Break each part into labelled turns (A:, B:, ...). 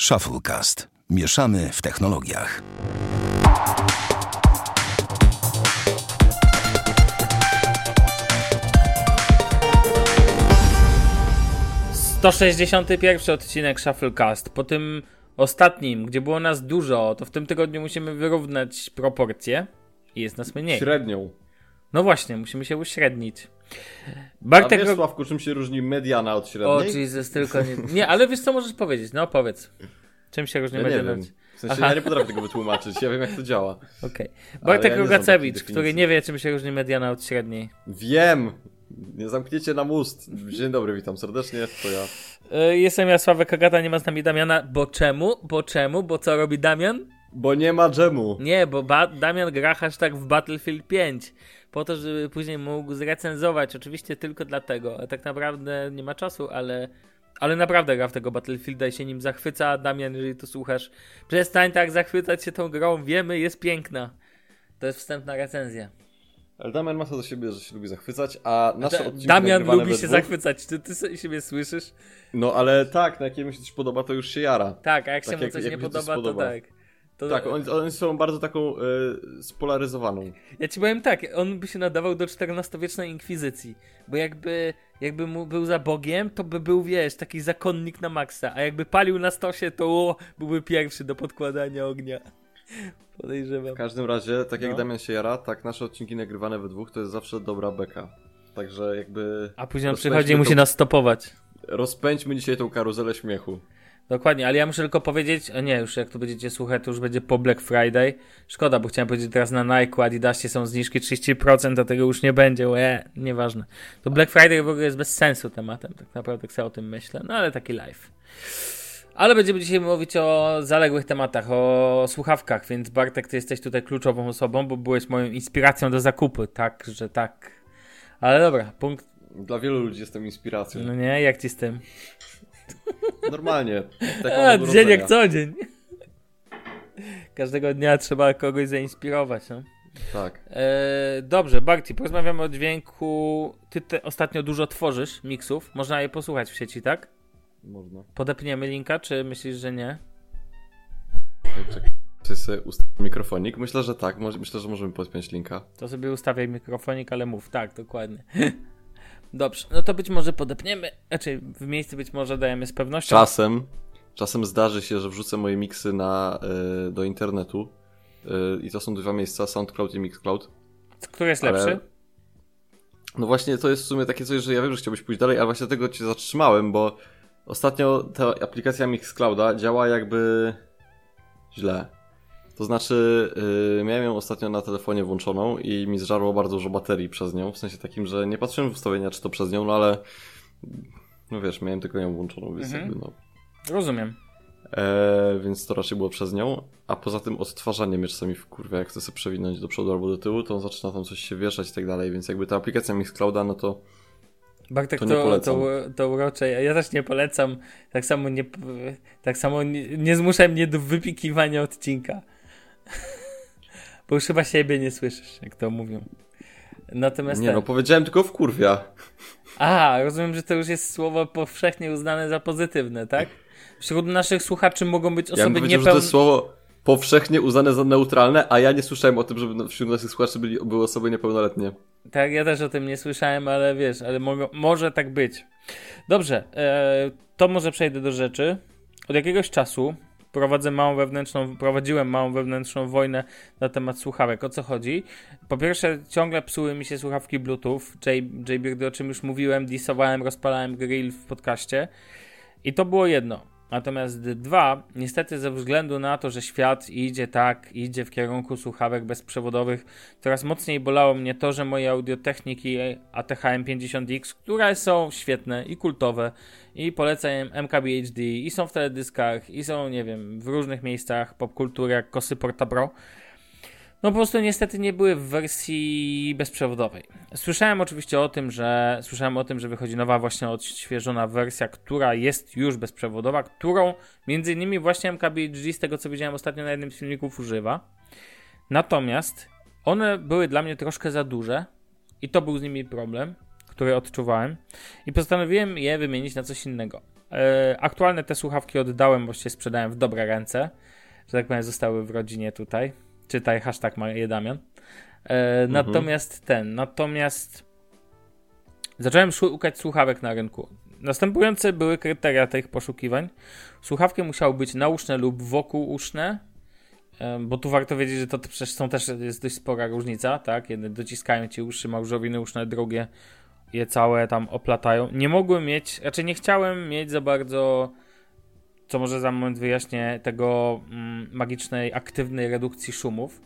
A: Shufflecast. Mieszamy w technologiach.
B: To 61 odcinek Shufflecast. Po tym ostatnim, gdzie było nas dużo, to w tym tygodniu musimy wyrównać proporcje i jest nas mniej.
C: Średnią.
B: No właśnie, musimy się uśrednić.
C: Bartek... A wiesz, Sławku, czym się różni mediana od średniej?
B: O, Jesus, tylko nie... Nie, ale wiesz co możesz powiedzieć? No powiedz. Czym się różni ja mediana?
C: Nie wiem. W sensie Aha. ja nie potrafię tego wytłumaczyć, ja wiem jak to działa.
B: Okej. Okay. Bartek ja Rogacewicz, który nie wie czym się różni mediana od średniej.
C: Wiem! Nie zamkniecie na must. Dzień dobry, witam serdecznie, to ja.
B: E, jestem ja, Sławek Agata, nie ma z nami Damiana. Bo czemu? Bo czemu? Bo co robi Damian?
C: Bo nie ma dżemu.
B: Nie, bo ba Damian gra hashtag w Battlefield 5 po to, żeby później mógł zrecenzować. Oczywiście tylko dlatego. Tak naprawdę nie ma czasu, ale, ale naprawdę gra w tego Battlefielda i się nim zachwyca. Damian, jeżeli to słuchasz, przestań tak zachwycać się tą grą. Wiemy, jest piękna. To jest wstępna recenzja.
C: Ale Damian ma to do siebie, że się lubi zachwycać, a nasze
B: da, odcinki Damian lubi się dwóch... zachwycać, czy ty siebie słyszysz?
C: No ale tak, na jakiemu się coś podoba, to już się jara.
B: Tak, a jak tak się mu coś jak, nie podoba, to tak.
C: To... Tak, oni, są bardzo taką y, spolaryzowaną.
B: Ja ci powiem tak, on by się nadawał do XIV-wiecznej inkwizycji, bo jakby, jakby mu był za Bogiem, to by był, wiesz, taki zakonnik na maksa, a jakby palił na stosie, to o, byłby pierwszy do podkładania ognia. Podejrzewam.
C: W każdym razie, tak jak no. Damian się jara, tak nasze odcinki nagrywane we dwóch to jest zawsze dobra beka. Także jakby...
B: A później przychodzi i musi nas stopować.
C: Rozpędźmy dzisiaj tą karuzelę śmiechu.
B: Dokładnie, ale ja muszę tylko powiedzieć, o nie, już jak to będziecie słuchać, to już będzie po Black Friday. Szkoda, bo chciałem powiedzieć teraz na Nike, Adidasie są zniżki 30%, a tego już nie będzie, łe, nieważne. To Black Friday w ogóle jest bez sensu tematem, tak naprawdę sobie o tym myślę, no ale taki live. Ale będziemy dzisiaj mówić o zaległych tematach, o słuchawkach, więc Bartek, ty jesteś tutaj kluczową osobą, bo byłeś moją inspiracją do zakupu, tak, że tak. Ale dobra, punkt.
C: Dla wielu ludzi jestem inspiracją.
B: No nie, jak ci z tym?
C: Normalnie.
B: A, dzień jak co dzień. Każdego dnia trzeba kogoś zainspirować, no?
C: Tak.
B: E, dobrze, Barty, porozmawiamy o dźwięku. Ty te ostatnio dużo tworzysz miksów. Można je posłuchać w sieci, tak?
C: Można.
B: Podepniemy linka, czy myślisz, że nie?
C: Czy sobie ustawię mikrofonik? Myślę, że tak. Myślę, że możemy podpiąć linka.
B: To sobie ustawiaj mikrofonik, ale mów. Tak, dokładnie. Dobrze, no to być może podepniemy, znaczy w miejsce być może dajemy z pewnością.
C: Czasem, czasem zdarzy się, że wrzucę moje miksy na, y, do internetu y, i to są dwa miejsca, SoundCloud i Mixcloud.
B: Który jest ale... lepszy?
C: No właśnie, to jest w sumie takie coś, że ja wiem, że chciałbyś pójść dalej, ale właśnie tego cię zatrzymałem, bo ostatnio ta aplikacja Mixclouda działa jakby źle. To znaczy, yy, miałem ją ostatnio na telefonie włączoną i mi zżarło bardzo dużo baterii przez nią. W sensie takim, że nie patrzyłem w ustawienia, czy to przez nią, no ale no wiesz, miałem tylko ją włączoną, więc mhm. jakby no.
B: Rozumiem.
C: E, więc to raczej było przez nią. A poza tym odtwarzanie mnie czasami w kurwie, jak chcę sobie przewinąć do przodu albo do tyłu, to on zaczyna tam coś się wieszać i tak dalej, więc jakby ta aplikacja Mixclouda, no to
B: Bartek, to, to, to, to urocze. Ja też nie polecam. Tak samo nie, tak samo nie, nie zmuszaj mnie do wypikiwania odcinka. Bo już chyba siebie nie słyszysz, jak to mówią. Natomiast
C: nie, no powiedziałem tylko w kurwia.
B: A, rozumiem, że to już jest słowo powszechnie uznane za pozytywne, tak? Wśród naszych słuchaczy mogą być osoby
C: ja niepełne... że to jest słowo powszechnie uznane za neutralne, a ja nie słyszałem o tym, żeby wśród naszych słuchaczy byli, były osoby niepełnoletnie.
B: Tak, ja też o tym nie słyszałem, ale wiesz, ale mo może tak być. Dobrze, e, to może przejdę do rzeczy. Od jakiegoś czasu prowadzę małą wewnętrzną, prowadziłem małą wewnętrzną wojnę na temat słuchawek. O co chodzi? Po pierwsze, ciągle psuły mi się słuchawki Bluetooth. JBeardy, o czym już mówiłem, disowałem, rozpalałem grill w podcaście. I to było jedno. Natomiast dwa, niestety ze względu na to, że świat idzie tak, idzie w kierunku słuchawek bezprzewodowych, coraz mocniej bolało mnie to, że moje audiotechniki ATH-M 50X, które są świetne i kultowe i polecam MKBHD i są w teledyskach i są, nie wiem, w różnych miejscach popkultury jak Kosy Porta Pro, no po prostu niestety nie były w wersji bezprzewodowej. Słyszałem oczywiście o tym, że słyszałem o tym, że wychodzi nowa właśnie odświeżona wersja, która jest już bezprzewodowa, którą między innymi właśnie MKBHD z tego co widziałem ostatnio na jednym z filmików używa. Natomiast one były dla mnie troszkę za duże i to był z nimi problem, który odczuwałem i postanowiłem je wymienić na coś innego. E, aktualne te słuchawki oddałem, właściwie sprzedałem w dobre ręce. Że tak powiem, zostały w rodzinie tutaj. Czytaj hashtag Damian. E, mhm. Natomiast ten, natomiast zacząłem szukać słuchawek na rynku. Następujące były kryteria tych poszukiwań. Słuchawki musiały być nauszne lub wokółuszne, bo tu warto wiedzieć, że to przecież są też jest dość spora różnica, tak? Jedne dociskają ci uszy, małżowiny uszne, drugie je całe tam oplatają. Nie mogłem mieć, raczej nie chciałem mieć za bardzo, co może za moment wyjaśnię, tego mm, magicznej, aktywnej redukcji szumów.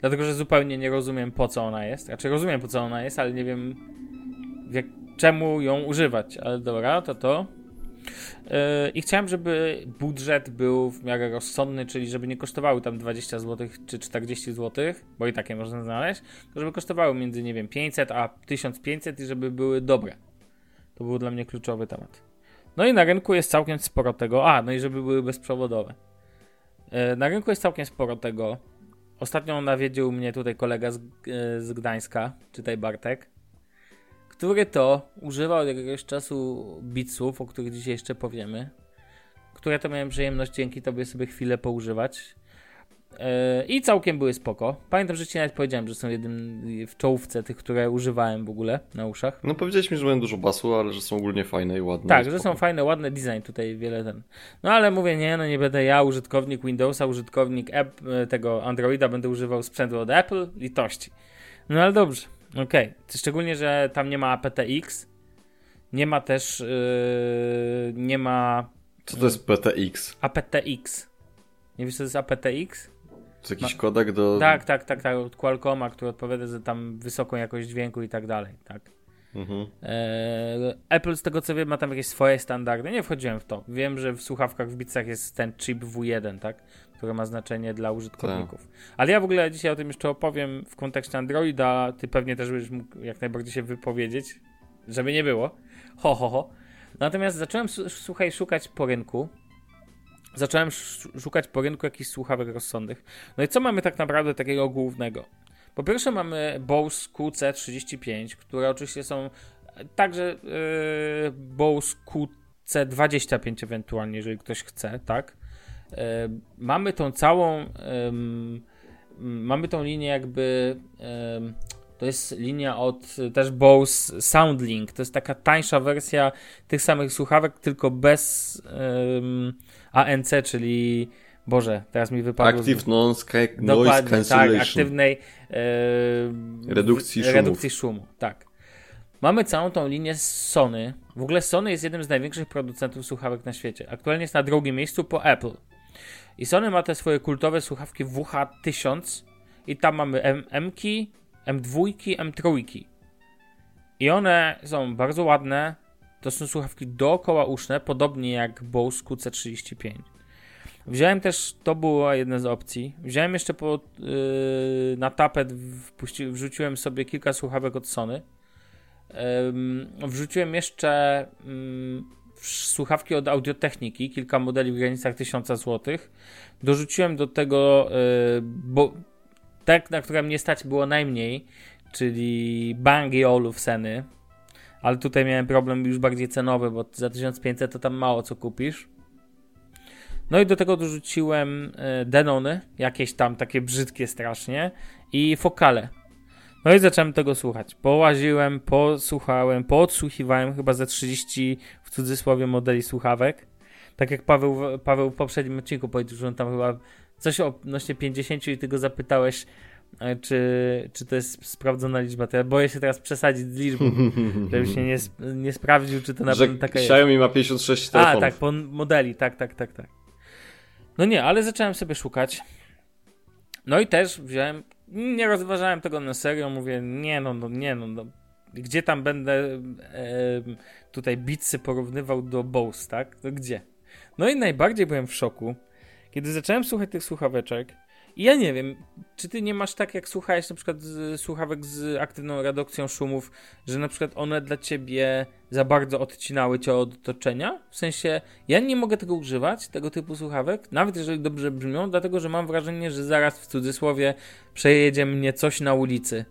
B: Dlatego, że zupełnie nie rozumiem po co ona jest. Raczej rozumiem po co ona jest, ale nie wiem jak, czemu ją używać. Ale dobra, to to. Yy, I chciałem, żeby budżet był w miarę rozsądny, czyli żeby nie kosztowały tam 20 zł czy 40 zł, bo i takie można znaleźć, żeby kosztowały między, nie wiem, 500 a 1500 i żeby były dobre. To był dla mnie kluczowy temat. No i na rynku jest całkiem sporo tego. A, no i żeby były bezprzewodowe. Yy, na rynku jest całkiem sporo tego. Ostatnio nawiedził mnie tutaj kolega z, yy, z Gdańska, czytaj Bartek który to używał od jakiegoś czasu bitsów, o których dzisiaj jeszcze powiemy, które to miałem przyjemność dzięki tobie sobie chwilę poużywać. Yy, I całkiem były spoko. Pamiętam, że ci nawet powiedziałem, że są jednym w czołówce tych, które używałem w ogóle na uszach.
C: No powiedziałeś mi, że mają dużo basu, ale że są ogólnie fajne i ładne.
B: Tak, że są fajne, ładne design tutaj wiele ten. No ale mówię, nie, no nie będę ja, użytkownik Windowsa, użytkownik app, e, tego Androida, będę używał sprzętu od Apple, litości. No ale dobrze. Okej. Okay. Szczególnie, że tam nie ma aptX. Nie ma też. Yy, nie ma.
C: Co to jest PTX?
B: aptX. Nie wiesz, co to jest aptX?
C: To jakiś kodek do.
B: Tak, tak, tak, tak. Od Qualcomma, który odpowiada za tam wysoką jakość dźwięku i tak dalej, tak. Mhm. E, Apple, z tego co wiem, ma tam jakieś swoje standardy. Nie wchodziłem w to. Wiem, że w słuchawkach w Beatsach jest ten chip W1, tak? Który ma znaczenie dla użytkowników. Tak. Ale ja w ogóle dzisiaj o tym jeszcze opowiem w kontekście Androida. Ty pewnie też będziesz mógł jak najbardziej się wypowiedzieć, żeby nie było. Ho, ho, ho. Natomiast zacząłem, słuchaj, szukać po rynku. Zacząłem szukać po rynku jakichś słuchawek rozsądnych. No i co mamy tak naprawdę takiego głównego? Po pierwsze mamy Bose QC35, które oczywiście są także yy, Bose QC25 ewentualnie, jeżeli ktoś chce, tak? Yy, mamy tą całą yy, mamy tą linię jakby to jest linia od też Bose SoundLink. To jest taka tańsza wersja tych samych słuchawek, tylko bez ANC, czyli Boże, teraz mi wypadło.
C: Active Noise Cancellation.
B: Tak, aktywnej e,
C: redukcji, szumu.
B: redukcji szumu. Tak. Mamy całą tą linię z Sony. W ogóle Sony jest jednym z największych producentów słuchawek na świecie. Aktualnie jest na drugim miejscu po Apple. I Sony ma te swoje kultowe słuchawki WH1000 i tam mamy M-ki, M2, M3. I one są bardzo ładne. To są słuchawki dookoła uszne, podobnie jak Bose QC35. Wziąłem też, to była jedna z opcji. Wziąłem jeszcze po, yy, na tapet, wpuści, wrzuciłem sobie kilka słuchawek od Sony. Yy, wrzuciłem jeszcze yy, słuchawki od Audiotechniki, kilka modeli w granicach 1000 zł. Dorzuciłem do tego, yy, bo tak, na które mnie stać było najmniej, czyli Bang Olufseny. Ale tutaj miałem problem już bardziej cenowy, bo za 1500 to tam mało co kupisz. No i do tego dorzuciłem e, Denony, jakieś tam takie brzydkie strasznie i Fokale. No i zacząłem tego słuchać. Połaziłem, posłuchałem, poodsłuchiwałem chyba ze 30 w cudzysłowie modeli słuchawek. Tak jak Paweł, Paweł w poprzednim odcinku powiedział, że on tam chyba coś odnośnie 50 i ty go zapytałeś, e, czy, czy to jest sprawdzona liczba. To ja boję się teraz przesadzić z liczbą, żebyś się nie, nie sprawdził, czy to na pewno taka
C: jest. Xiaomi ma 56 telefonów.
B: A, tak, po modeli, tak, tak, tak, tak. No nie, ale zacząłem sobie szukać. No i też wziąłem, nie rozważałem tego na serio, mówię, nie no, no nie no, no gdzie tam będę e, tutaj bitsy porównywał do Bose, tak? To gdzie? No i najbardziej byłem w szoku, kiedy zacząłem słuchać tych słuchaweczek i ja nie wiem, czy ty nie masz tak, jak słuchałeś na przykład z, słuchawek z aktywną redukcją szumów, że na przykład one dla ciebie za bardzo odcinały cię od otoczenia? W sensie, ja nie mogę tego używać, tego typu słuchawek, nawet jeżeli dobrze brzmią, dlatego że mam wrażenie, że zaraz w cudzysłowie przejedzie mnie coś na ulicy.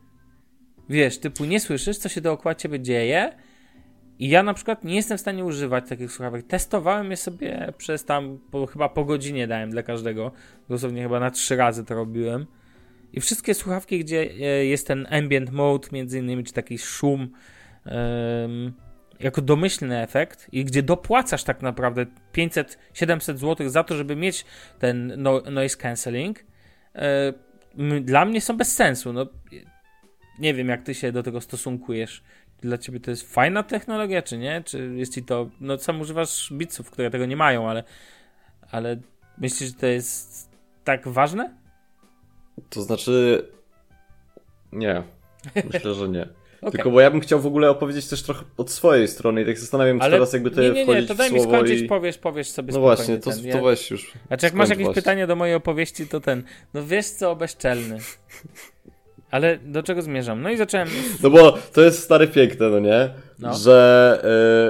B: Wiesz, typu nie słyszysz, co się dookoła ciebie dzieje I ja na przykład nie jestem w stanie używać takich słuchawek. Testowałem je sobie przez tam, po, chyba po godzinie dałem dla każdego. Dosłownie chyba na trzy razy to robiłem. I wszystkie słuchawki, gdzie e, jest ten ambient mode, między innymi, czy taki szum, um, jako domyślny efekt, i gdzie dopłacasz tak naprawdę 500-700 zł za to, żeby mieć ten no, noise cancelling, e, dla mnie są bez sensu. No, nie wiem, jak ty się do tego stosunkujesz. Dla ciebie to jest fajna technologia, czy nie? Czy jest ci to. No, sam używasz bitsów, które tego nie mają, ale. Ale myślisz, że to jest tak ważne?
C: To znaczy. Nie. Myślę, że nie. Okay. Tylko bo ja bym chciał w ogóle opowiedzieć też trochę od swojej strony i tak zastanawiam się teraz jakby to
B: nie, nie, nie, to daj mi skończyć,
C: i...
B: powiesz, powiesz sobie
C: No właśnie, to, ten, to weź już.
B: Znaczy jak masz jakieś właśnie. pytanie do mojej opowieści, to ten, no wiesz co, bezczelny. Ale do czego zmierzam? No i zacząłem...
C: No bo to jest stary piękne, no nie? No. Że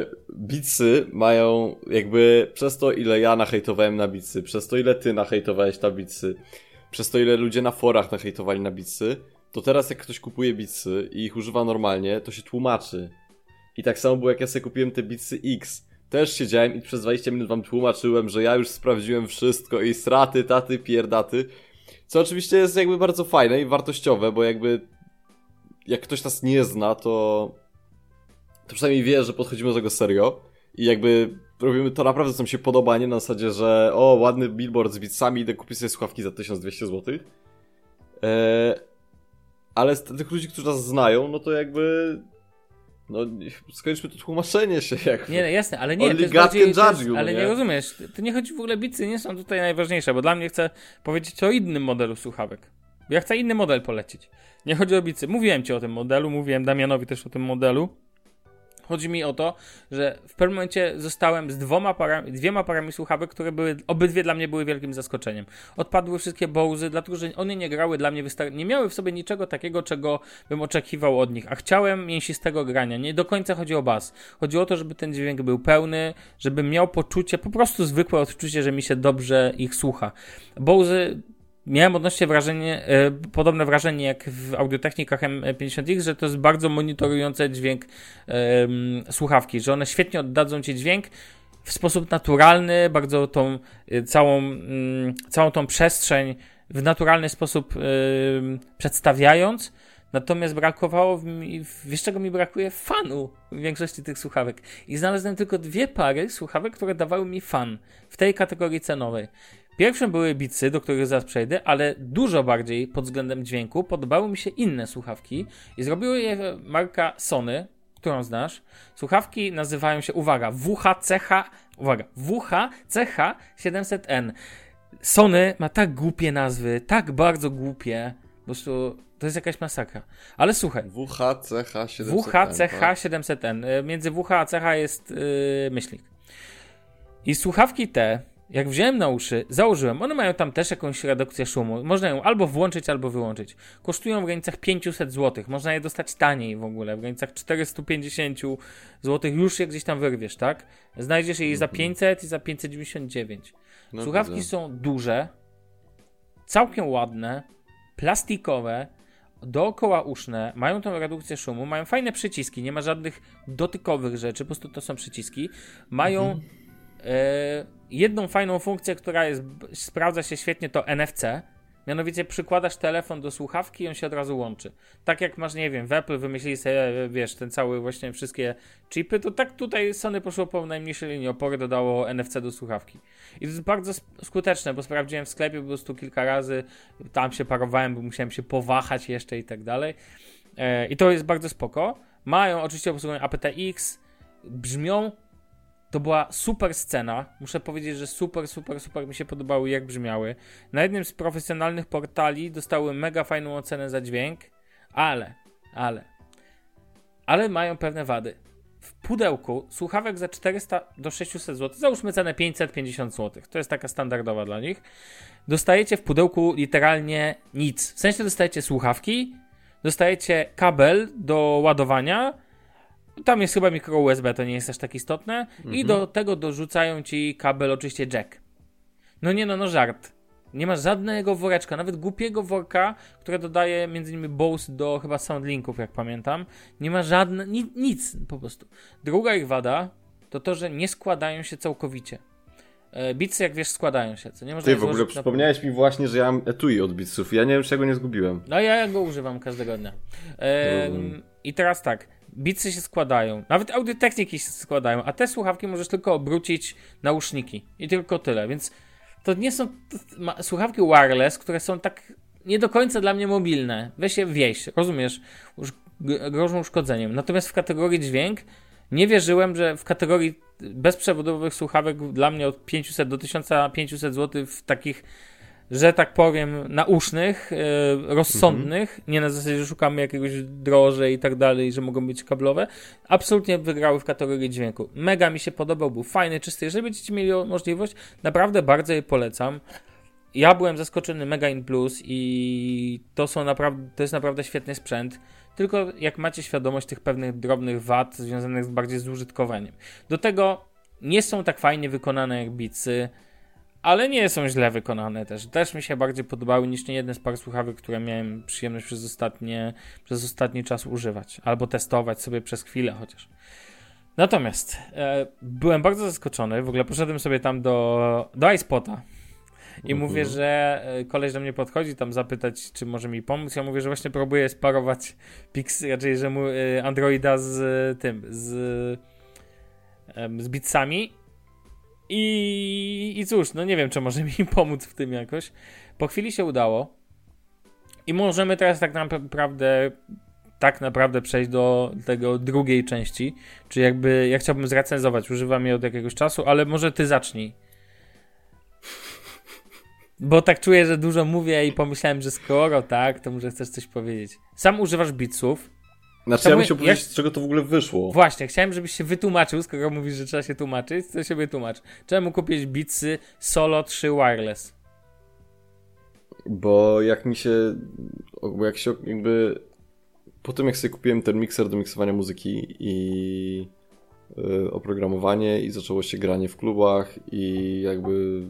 C: y, bicy mają jakby przez to, ile ja nahejtowałem na bicy, przez to, ile ty nahejtowałeś na bicy, przez to, ile ludzie na forach nahejtowali na bicy, to teraz jak ktoś kupuje bicy i ich używa normalnie, to się tłumaczy. I tak samo było jak ja sobie kupiłem te bicy X. Też siedziałem i przez 20 minut wam tłumaczyłem, że ja już sprawdziłem wszystko i straty, taty, pierdaty. Co oczywiście jest jakby bardzo fajne i wartościowe, bo jakby jak ktoś nas nie zna, to to przynajmniej wie, że podchodzimy do tego serio i jakby robimy to naprawdę, co mi się podoba, nie na zasadzie, że o, ładny billboard z bitsami, idę kupić sobie słuchawki za 1200 zł. Eee, ale z tych ludzi, którzy nas znają, no to jakby no, skończmy to tłumaczenie się jak.
B: Nie, jasne, ale nie, to jest bardziej, to jest, ale nie? nie rozumiesz. To nie chodzi w ogóle, bicy nie są tutaj najważniejsze, bo dla mnie chcę powiedzieć o innym modelu słuchawek. Ja chcę inny model polecić. Nie chodzi o bicy. Mówiłem ci o tym modelu, mówiłem Damianowi też o tym modelu. Chodzi mi o to, że w pewnym momencie zostałem z dwoma parami, dwiema parami słuchawek, które były, obydwie dla mnie były wielkim zaskoczeniem. Odpadły wszystkie Bowsy, dlatego że one nie grały dla mnie wystarczająco, nie miały w sobie niczego takiego, czego bym oczekiwał od nich, a chciałem mięsistego grania. Nie do końca chodzi o bas. Chodzi o to, żeby ten dźwięk był pełny, żebym miał poczucie, po prostu zwykłe odczucie, że mi się dobrze ich słucha. Bowsy miałem odnośnie wrażenie, e, podobne wrażenie jak w audiotechnikach M50X, że to jest bardzo monitorujące dźwięk e, słuchawki, że one świetnie oddadzą ci dźwięk w sposób naturalny, bardzo tą e, całą, mm, całą tą przestrzeń w naturalny sposób przedstawiając. Natomiast brakowało mi, wiesz czego mi brakuje? Fanu w większości tych słuchawek. I znalazłem tylko dwie pary słuchawek, które dawały mi fan w tej kategorii cenowej. Pierwszym były Beatsy, do których zaraz przejdę, ale dużo bardziej pod względem dźwięku podobały mi się inne słuchawki i zrobiły je marka Sony, którą znasz. Słuchawki nazywają się, uwaga, WHCH, uwaga, WHCH 700N. Sony ma tak głupie nazwy, tak bardzo głupie, po prostu to jest jakaś masakra. Ale słuchaj.
C: WHCH 700N.
B: WHCH 700N. Między WH a CH jest yy, myślnik. I słuchawki te jak wziąłem na uszy, założyłem, one mają tam też jakąś redukcję szumu. Można ją albo włączyć, albo wyłączyć. Kosztują w granicach 500 zł. Można je dostać taniej w ogóle, w granicach 450 zł. Już je gdzieś tam wyrwiesz, tak? Znajdziesz je za 500 mhm. i za 599. No Słuchawki są duże, całkiem ładne, plastikowe, dookoła uszne, mają tą redukcję szumu, mają fajne przyciski, nie ma żadnych dotykowych rzeczy, po prostu to są przyciski. Mają. Mhm. E, jedną fajną funkcję, która jest, sprawdza się świetnie, to NFC. Mianowicie przykładasz telefon do słuchawki i on się od razu łączy. Tak jak masz, nie wiem, w Apple wymyślili sobie, wiesz, ten cały właśnie wszystkie chipy, to tak tutaj Sony poszło po najmniejszej linii opory, dodało NFC do słuchawki. I to jest bardzo skuteczne, bo sprawdziłem w sklepie po prostu kilka razy, tam się parowałem, bo musiałem się powahać jeszcze i tak dalej. E, I to jest bardzo spoko. Mają oczywiście obsługę aptX, brzmią to była super scena. Muszę powiedzieć, że super, super, super mi się podobały, jak brzmiały. Na jednym z profesjonalnych portali dostały mega fajną ocenę za dźwięk, ale, ale, ale mają pewne wady. W pudełku słuchawek za 400 do 600 zł, załóżmy cenę 550 zł, to jest taka standardowa dla nich, dostajecie w pudełku literalnie nic. W sensie dostajecie słuchawki, dostajecie kabel do ładowania, tam jest chyba mikro USB, to nie jest aż tak istotne. Mhm. I do tego dorzucają ci kabel, oczywiście jack. No nie no, no żart. Nie ma żadnego woreczka, nawet głupiego worka, które dodaje m.in. Bose do chyba Soundlinków, jak pamiętam. Nie ma żadne, ni, nic po prostu. Druga ich wada to to, że nie składają się całkowicie. E, Bitsy, jak wiesz, składają się, co nie można
C: Ty w ogóle
B: złożyć na-
C: przypomniałeś mi właśnie, że ja mam etui od bitsów. Ja nie wiem, czego nie zgubiłem.
B: No ja go używam każdego dnia. I teraz tak, bitsy się składają, nawet audiotechniki się składają, a te słuchawki możesz tylko obrócić nauszniki i tylko tyle, więc to nie są słuchawki wireless, które są tak nie do końca dla mnie mobilne. Weź je wieś, rozumiesz, już grożą uszkodzeniem. Natomiast w kategorii dźwięk nie wierzyłem, że w kategorii bezprzewodowych słuchawek dla mnie od 500 do 1500 zł w takich że tak powiem, nausznych, e, rozsądnych, nie na zasadzie, że szukamy jakiegoś drożej i tak dalej, że mogą być kablowe, absolutnie wygrały w kategorii dźwięku. Mega mi się podobał, był fajny, czysty. Jeżeli będziecie mieli możliwość, naprawdę bardzo je polecam. Ja byłem zaskoczony Mega In Plus i to są naprawdę, to jest naprawdę świetny sprzęt. Tylko jak macie świadomość tych pewnych drobnych wad związanych z bardziej z użytkowaniem. Do tego nie są tak fajnie wykonane jak Beatsy, ale nie są źle wykonane też. Też mi się bardziej podobały niż nie jeden z par słuchawek, które miałem przyjemność przez, ostatnie, przez ostatni czas używać. Albo testować sobie przez chwilę chociaż. Natomiast e, byłem bardzo zaskoczony. W ogóle poszedłem sobie tam do, do iSpota i
C: Mhm.
B: mówię, że e, koleś do mnie podchodzi tam zapytać, czy może mi pomóc. Ja mówię, że właśnie próbuję sparować Pix, raczej, że mu e, Androida z e, tym, z, z Beatsami i, I cóż, no nie wiem, czy może mi pomóc w tym jakoś. Po chwili się udało. I możemy teraz tak naprawdę tak naprawdę przejść do tego drugiej części. Czy jakby ja chciałbym zrecenzować, używam je od jakiegoś czasu, ale może ty zacznij. Bo tak czuję, że dużo mówię i pomyślałem, że skoro tak, to może chcesz coś powiedzieć. Sam używasz bitsów.
C: Znaczy,
B: Czemu-
C: ja bym chciał powiedzieć, z czego to w ogóle wyszło.
B: Właśnie, chciałem, żebyś się wytłumaczył, skoro mówisz, że trzeba się tłumaczyć, to się wytłumacz. Czemu kupić Beatsy Solo 3 Wireless?
C: Bo jak mi się. Bo jak się jakby. Po tym, jak sobie kupiłem ten mikser do miksowania muzyki i y, oprogramowanie, i zaczęło się granie w klubach, i jakby.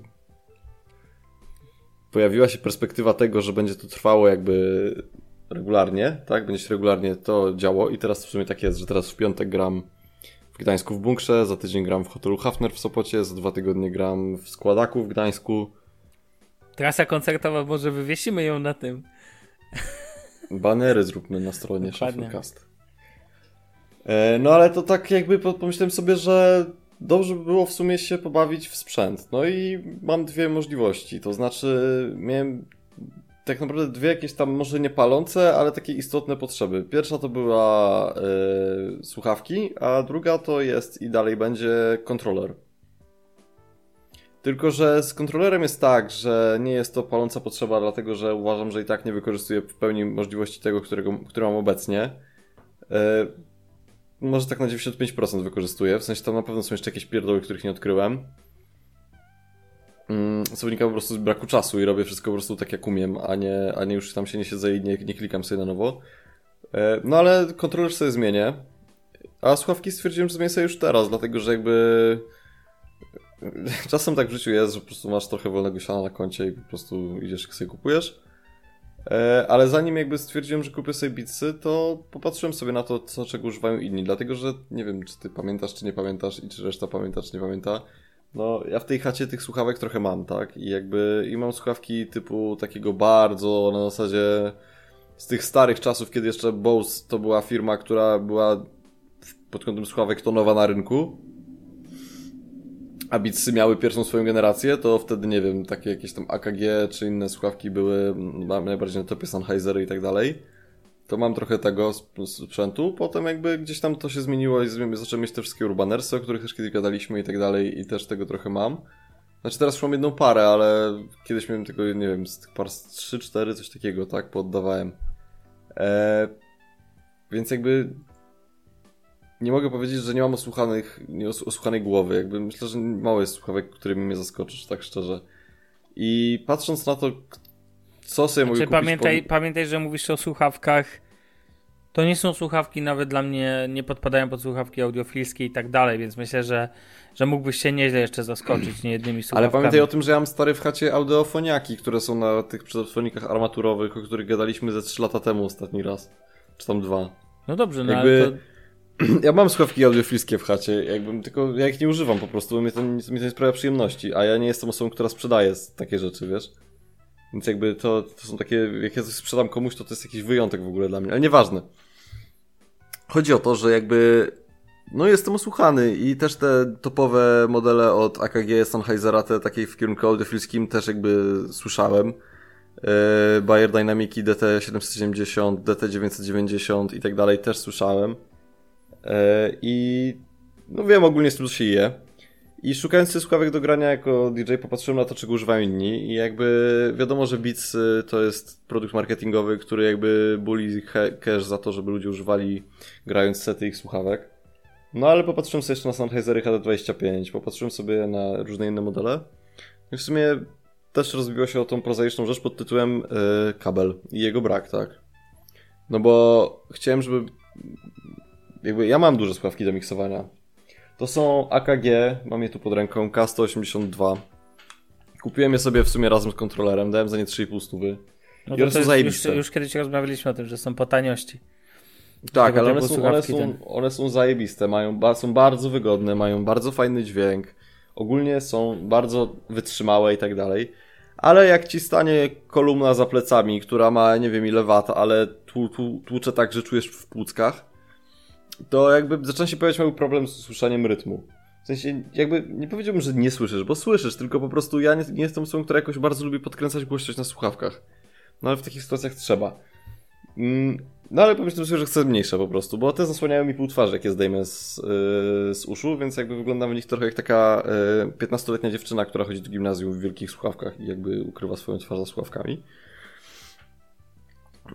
C: Pojawiła się perspektywa tego, że będzie to trwało jakby regularnie, tak? Będzie się regularnie to działo, i teraz w sumie tak jest, że teraz w piątek gram w Gdańsku w bunkrze, za tydzień gram w hotelu Hafner w Sopocie, za dwa tygodnie gram w składaku w Gdańsku.
B: Trasa koncertowa, może wywiesimy ją na tym.
C: Banery zróbmy na stronie. Shufflecast. E, no ale to tak jakby po- pomyślałem sobie, że dobrze by było w sumie się pobawić w sprzęt. No i mam dwie możliwości. To znaczy miałem tak naprawdę dwie jakieś tam może nie palące, ale takie istotne potrzeby. Pierwsza to była e, słuchawki, a druga to jest i dalej będzie kontroler. Tylko, że z kontrolerem jest tak, że nie jest to paląca potrzeba, dlatego że uważam, że i tak nie wykorzystuję w pełni możliwości tego, którego, które mam obecnie. E, może tak na 95% wykorzystuję, w sensie tam na pewno są jeszcze jakieś pierdoły, których nie odkryłem. Mm, co wynika po prostu z braku czasu i robię wszystko po prostu tak jak umiem, a nie, a nie już tam się nie siedzę i nie, nie klikam sobie na nowo. E, no ale kontroler sobie zmienię. A słuchawki stwierdziłem, że zmienię sobie już teraz, dlatego że jakby Czasem tak w życiu jest, że po prostu masz trochę wolnego siana na koncie i po prostu idziesz i sobie kupujesz. E, ale zanim jakby stwierdziłem, że kupię sobie Beatsy, to popatrzyłem sobie na to, co, czego używają inni. Dlatego, że nie wiem, czy ty pamiętasz, czy nie pamiętasz i czy reszta pamięta, czy nie pamięta. No, ja w tej chacie tych słuchawek trochę mam, tak? I jakby, i mam słuchawki typu takiego bardzo na zasadzie z tych starych czasów, kiedy jeszcze Bose to była firma, która była pod kątem słuchawek to nowa na rynku a Beatsy miały pierwszą swoją generację, to wtedy, nie wiem, takie jakieś tam AKG czy inne słuchawki były najbardziej na topie Sennheisery i tak dalej. To mam trochę tego sp- sprzętu. Potem jakby gdzieś tam to się zmieniło i zacząłem mieć te wszystkie Urbanersy, o których też kiedyś gadaliśmy i tak dalej i też tego trochę mam. Znaczy teraz już mam jedną parę, ale kiedyś miałem tylko, nie wiem, z tych par 3-4, coś takiego, tak, poddawałem. Eee, więc jakby nie mogę powiedzieć, że nie mam osłuchanych, nie os- osłuchanej głowy. Jakby myślę, że mało jest słuchawek, którymi mnie zaskoczysz, tak szczerze. I patrząc na to, co sobie mogę
B: Czy
C: kupić...
B: pamiętaj,
C: po...
B: pamiętaj, że mówisz o słuchawkach to nie są słuchawki nawet dla mnie, nie podpadają pod słuchawki audiofilskie i tak dalej, więc myślę, że, że mógłbyś się nieźle jeszcze zaskoczyć niejednymi słuchawkami.
C: Ale pamiętaj o tym, że ja mam stary w chacie audiofoniaki, które są na tych przedofonikach armaturowych, o których gadaliśmy ze 3 lata temu ostatni raz. Czy tam dwa.
B: No dobrze, no
C: Jakby-
B: ale to...
C: Ja mam słuchawki audiofilskie w chacie, jakbym, tylko ja ich nie używam po prostu, bo mnie to, mi to nie sprawia przyjemności, a ja nie jestem osobą, która sprzedaje takie rzeczy, wiesz? Więc jakby to, to są takie, jak ja coś sprzedam komuś, to to jest jakiś wyjątek w ogóle dla mnie, ale nieważne. Chodzi o to, że jakby, no jestem osłuchany i też te topowe modele od AKG, Sennheisera, te takie w kierunku audiofilskim też jakby słyszałem. Yy, Bayer Dynamic DT770, DT990 i tak dalej też słyszałem. E, I no wiem ogólnie z tym, co się je. I szukając tych słuchawek do grania jako DJ popatrzyłem na to, czego używają inni i jakby wiadomo, że Beats y, to jest produkt marketingowy, który jakby buli cash za to, żeby ludzie używali grając sety ich słuchawek. No ale popatrzyłem sobie jeszcze na Sennheisery HD25, popatrzyłem sobie na różne inne modele. I w sumie też rozbiło się o tą prozaiczną rzecz pod tytułem y, kabel i jego brak, tak. No bo chciałem, żeby jakby ja mam duże słuchawki do miksowania. To są AKG, mam je tu pod ręką, K182. Kupiłem je sobie w sumie razem z kontrolerem, dałem za nie 3,5 stówy.
B: No
C: I
B: to
C: one
B: to już, już kiedyś rozmawialiśmy o tym, że są po taniości.
C: Tak,
B: Tego
C: ale one są, one, są,
B: ten.
C: one są zajebiste, mają, są bardzo wygodne, mają bardzo fajny dźwięk. Ogólnie są bardzo wytrzymałe i tak dalej. Ale jak ci stanie kolumna za plecami, która ma nie wiem ile wat, ale tłu, tłu, tłucze tak, że czujesz w płuckach, to jakby zaczyna się pojawiać mały problem z słyszaniem rytmu. W sensie, jakby nie powiedziałbym, że nie słyszysz, bo słyszysz, tylko po prostu ja nie, nie jestem osobą, która jakoś bardzo lubi podkręcać głośność na słuchawkach. No ale w takich sytuacjach trzeba. Mm, No ale pomyślałem sobie, że chcę mniejsze po prostu, bo te zasłaniają mi pół twarzy, jak je zdejmę z, yy, z uszu, więc jakby wyglądam w nich trochę jak taka yy, 15-letnia dziewczyna, która chodzi do gimnazjum w wielkich słuchawkach i jakby ukrywa swoją twarz za słuchawkami.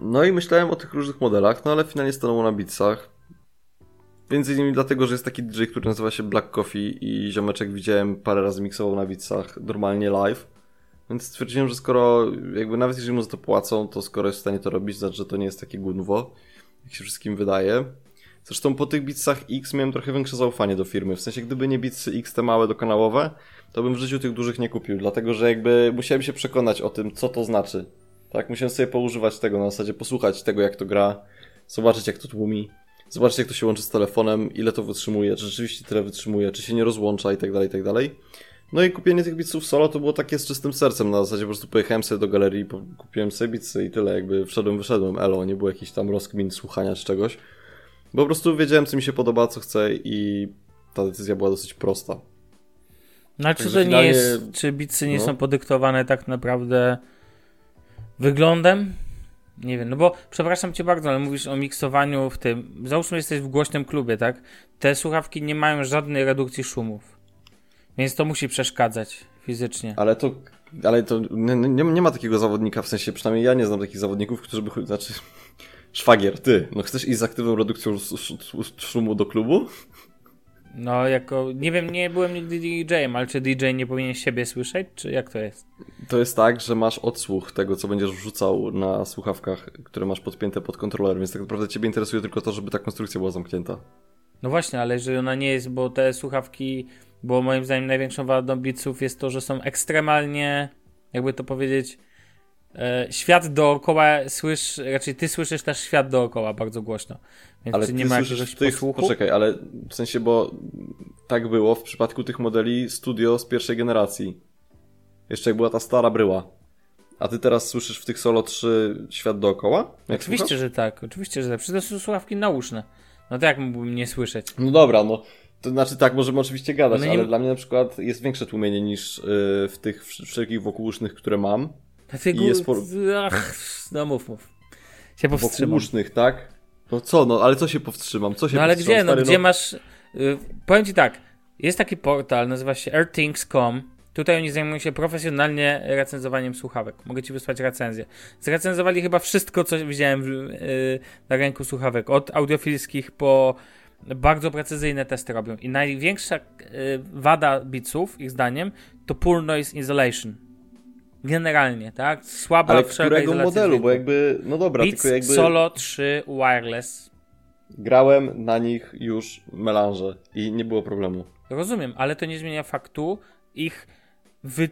C: No i myślałem o tych różnych modelach, no ale finalnie stanęło na Beatsach. Między innymi dlatego, że jest taki DJ, który nazywa się Black Coffee i ziomeczek widziałem parę razy miksował na Beatsach normalnie live. Więc stwierdziłem, że skoro, jakby nawet jeżeli mu za to płacą, to skoro jest w stanie to robić, znaczy, że to nie jest takie gunwo, jak się wszystkim wydaje. Zresztą po tych Beatsach X miałem trochę większe zaufanie do firmy. W sensie, gdyby nie Beatsy X te małe dokanałowe, to bym w życiu tych dużych nie kupił, dlatego że jakby musiałem się przekonać o tym, co to znaczy. Tak, musiałem sobie poużywać tego na zasadzie, posłuchać tego, jak to gra, zobaczyć, jak to tłumi, zobaczyć, jak to się łączy z telefonem, ile to wytrzymuje, czy rzeczywiście tyle wytrzymuje, czy się nie rozłącza i tak dalej, i tak dalej. No i kupienie tych bitsów solo to było takie z czystym sercem, na zasadzie po prostu pojechałem sobie do galerii, kupiłem sobie bitsy i tyle, jakby wszedłem, wyszedłem, elo, nie było jakichś tam rozkmin, słuchania czy czegoś. Bo po prostu wiedziałem, co mi się podoba, co chcę i ta decyzja była dosyć prosta.
B: No ale czy to nie
C: finalnie-
B: jest, czy bicy nie
C: no.
B: są podyktowane tak naprawdę wyglądem? Nie wiem, no bo przepraszam cię bardzo, ale mówisz o miksowaniu w tym. Załóżmy, jesteś w głośnym klubie, tak? Te słuchawki nie mają żadnej redukcji szumów. Więc to musi przeszkadzać fizycznie.
C: Ale to, ale to nie, nie, nie ma takiego zawodnika, w sensie przynajmniej ja nie znam takich zawodników, którzy by, znaczy, szwagier, ty, no chcesz iść z aktywną redukcją sz- sz- sz- szumu do klubu?
B: No, jako. Nie wiem, nie byłem nigdy DJ-em, ale czy DJ nie powinien siebie słyszeć, czy jak to jest?
C: To jest tak, że masz odsłuch tego, co będziesz wrzucał na słuchawkach, które masz podpięte pod kontroler, więc tak naprawdę ciebie interesuje tylko to, żeby ta konstrukcja była zamknięta.
B: No właśnie, ale jeżeli ona nie jest, bo te słuchawki, bo moim zdaniem największą wadą Beatsów jest to, że są ekstremalnie, jakby to powiedzieć, e, świat dookoła słysz, raczej ty słyszysz też świat dookoła bardzo głośno. Więc
C: Ale
B: czy
C: ty
B: nie ma jakiegoś
C: tych,
B: posłuchu?
C: poczekaj, ale w sensie, bo tak było w przypadku tych modeli studio z pierwszej generacji. Jeszcze jak była ta stara bryła. A ty teraz słyszysz w tych Solo 3 świat dookoła?
B: Oczywiście,
C: słuchasz?
B: że tak, oczywiście, że tak. Przecież to są słuchawki nauszne. No to jak mógłbym nie słyszeć?
C: No dobra, no. To znaczy tak, możemy oczywiście gadać,
B: No nie-
C: ale dla mnie na przykład jest większe tłumienie niż yy, w tych wsz- wszelkich wokółusznych, które mam.
B: Dlatego,
C: I jest por-
B: Ach, no mów, mów. Się powstrzymam.
C: Wokółusznych, tak? No co, no, ale co się powstrzymam? Co się
B: No ale gdzie, no
C: stary,
B: gdzie masz... Y, powiem ci tak, jest taki portal, nazywa się airthings.com. Tutaj oni zajmują się profesjonalnie recenzowaniem słuchawek. Mogę ci wysłać recenzję. Zrecenzowali chyba wszystko, co widziałem w, y, na rynku słuchawek. Od audiofilskich po bardzo precyzyjne testy robią. I największa y, wada Beatsów, ich zdaniem, to poor noise isolation. Generalnie, tak? Słaba
C: Ale którego modelu? Bo jakby, no dobra,
B: Beats
C: tylko jakby...
B: Solo 3 Wireless
C: grałem na nich już melanże i nie było problemu.
B: Rozumiem, ale to nie zmienia faktu ich wy...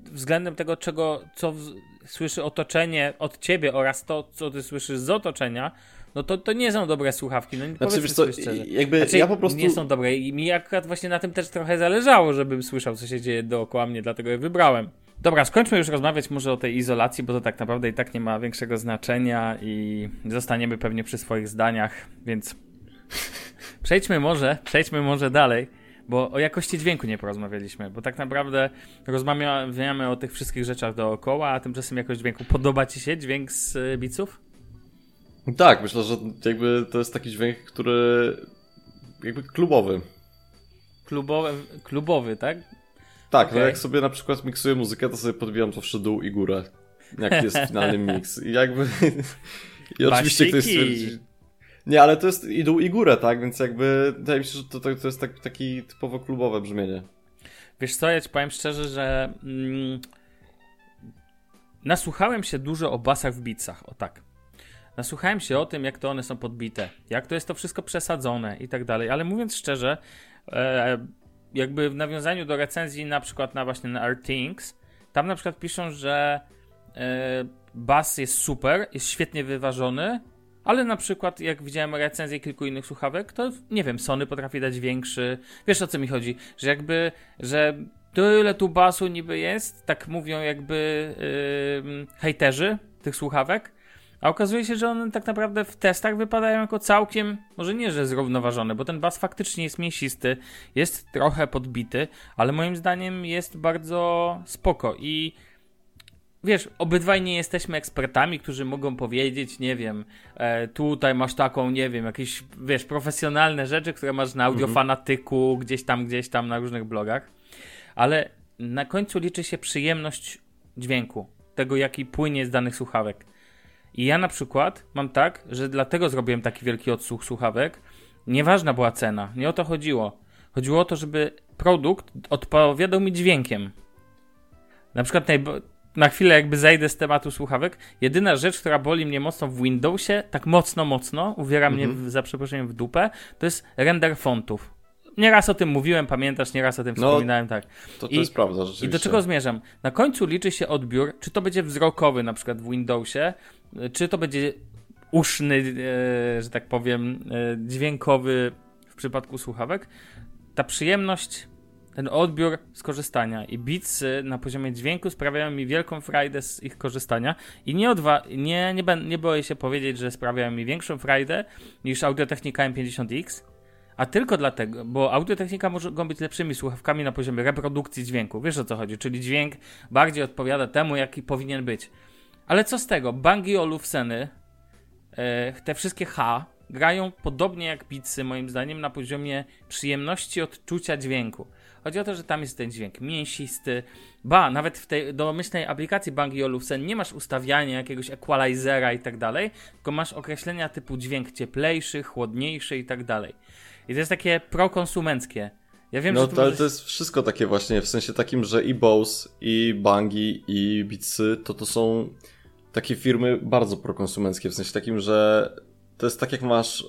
B: względem tego, czego, co w... słyszy otoczenie od ciebie oraz to, co ty słyszysz z otoczenia, no to, to nie są dobre słuchawki. No,
C: znaczy, wiesz co, jakby
B: znaczy,
C: ja po prostu...
B: Nie są dobre i mi akurat właśnie na tym też trochę zależało, żebym słyszał, co się dzieje dookoła mnie, dlatego je wybrałem. Dobra, skończmy już rozmawiać może o tej izolacji, bo to tak naprawdę i tak nie ma większego znaczenia i zostaniemy pewnie przy swoich zdaniach, więc przejdźmy może, przejdźmy może dalej, bo o jakości dźwięku nie porozmawialiśmy, bo tak naprawdę rozmawiamy o tych wszystkich rzeczach dookoła, a tymczasem jakość dźwięku. Podoba ci się dźwięk z y, biców?
C: Tak, myślę, że jakby to jest taki dźwięk, który jakby klubowy.
B: Klubowy, klubowy tak?
C: Tak, okay. no jak sobie na przykład miksuję muzykę, to sobie podbijam zawsze dół i górę. Jak jest finalny mix. I jakby. I oczywiście ktoś stwierdzi. Nie, ale to jest i dół i górę, tak? Więc jakby wydaje mi się, że to, to, to jest tak, taki typowo klubowe brzmienie.
B: Wiesz co, ja ci powiem szczerze, że mm, nasłuchałem się dużo o basach w bicach, o tak. Nasłuchałem się o tym, jak to one są podbite, jak to jest to wszystko przesadzone i tak dalej, ale mówiąc szczerze, e, jakby w nawiązaniu do recenzji na przykład na właśnie na Artings, tam na przykład piszą, że e, bas jest super, jest świetnie wyważony, ale na przykład jak widziałem recenzję kilku innych słuchawek, to nie wiem, Sony potrafi dać większy. Wiesz o co mi chodzi? Że jakby, że tyle tu basu niby jest, tak mówią jakby yy, hejterzy tych słuchawek, a okazuje się, że one tak naprawdę w testach wypadają jako całkiem, może nie, że zrównoważone, bo ten bas faktycznie jest mięsisty, jest trochę podbity, ale moim zdaniem jest bardzo spoko i wiesz, obydwaj nie jesteśmy ekspertami, którzy mogą powiedzieć, nie wiem, e, tutaj masz taką, nie wiem, jakieś, wiesz, profesjonalne rzeczy, które masz na audiofanatyku, mhm. gdzieś tam, gdzieś tam na różnych blogach, ale na końcu liczy się przyjemność dźwięku, tego jaki płynie z danych słuchawek. I ja na przykład mam tak, że dlatego zrobiłem taki wielki odsłuch słuchawek. Nieważna była cena, nie o to chodziło. Chodziło o to, żeby produkt odpowiadał mi dźwiękiem. Na przykład na chwilę jakby zejdę z tematu słuchawek, jedyna rzecz, która boli mnie mocno w Windowsie, tak mocno, mocno, uwiera mnie mhm. w, za przeproszeniem w dupę, to jest render fontów nieraz o tym mówiłem, pamiętasz, nieraz o tym no, wspominałem, tak.
C: To, to I, jest prawda, rzeczywiście.
B: I do czego zmierzam? Na końcu liczy się odbiór, czy to będzie wzrokowy na przykład w Windowsie, czy to będzie uszny, e, że tak powiem, e, dźwiękowy w przypadku słuchawek. Ta przyjemność, ten odbiór skorzystania i Beatsy na poziomie dźwięku sprawiają mi wielką frajdę z ich korzystania i nie, odwa- nie, nie, nie boję się powiedzieć, że sprawiają mi większą frajdę niż Audio-Technica M50X, a tylko dlatego, bo audiotechnika może być lepszymi słuchawkami na poziomie reprodukcji dźwięku. Wiesz o co chodzi? Czyli dźwięk bardziej odpowiada temu, jaki powinien być. Ale co z tego? Bangi Olufseny, e, te wszystkie H, grają podobnie jak Beatsy, moim zdaniem, na poziomie przyjemności odczucia dźwięku. Chodzi o to, że tam jest ten dźwięk mięsisty. Ba, nawet w tej domyślnej aplikacji Bang Olufsen nie masz ustawiania jakiegoś equalizera i tak dalej, tylko masz określenia typu dźwięk cieplejszy, chłodniejszy i tak dalej. I to jest takie prokonsumenckie. Ja wiem,
C: no,
B: że
C: to, możesz... to jest wszystko takie właśnie, w sensie takim, że i Bose, i Bangi, i Beatsy, to to są takie firmy bardzo prokonsumenckie, w sensie takim, że to jest tak jak masz yy,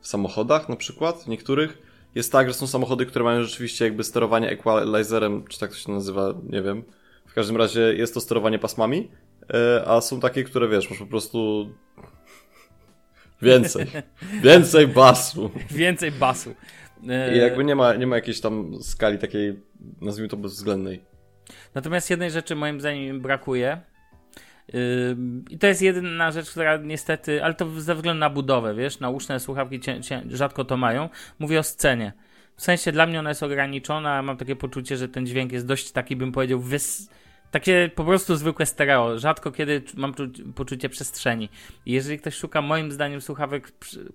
C: w samochodach na przykład, w niektórych, jest tak, że są samochody, które mają rzeczywiście jakby sterowanie equalizerem, czy tak to się nazywa, nie wiem. W każdym razie jest to sterowanie pasmami, yy, a są takie, które wiesz, masz po prostu Więcej. Więcej basu.
B: Więcej basu.
C: I jakby nie ma, nie ma jakiejś tam skali takiej, nazwijmy to bezwzględnej.
B: Natomiast jednej rzeczy moim zdaniem brakuje. I to jest jedyna rzecz, która niestety, ale to ze względu na budowę, wiesz, nauczne słuchawki cię, cię, rzadko to mają. Mówię o scenie. W sensie dla mnie ona jest ograniczona, mam takie poczucie, że ten dźwięk jest dość taki, bym powiedział, wys takie po prostu zwykłe stereo. Rzadko kiedy mam poczucie przestrzeni. I jeżeli ktoś szuka moim zdaniem słuchawek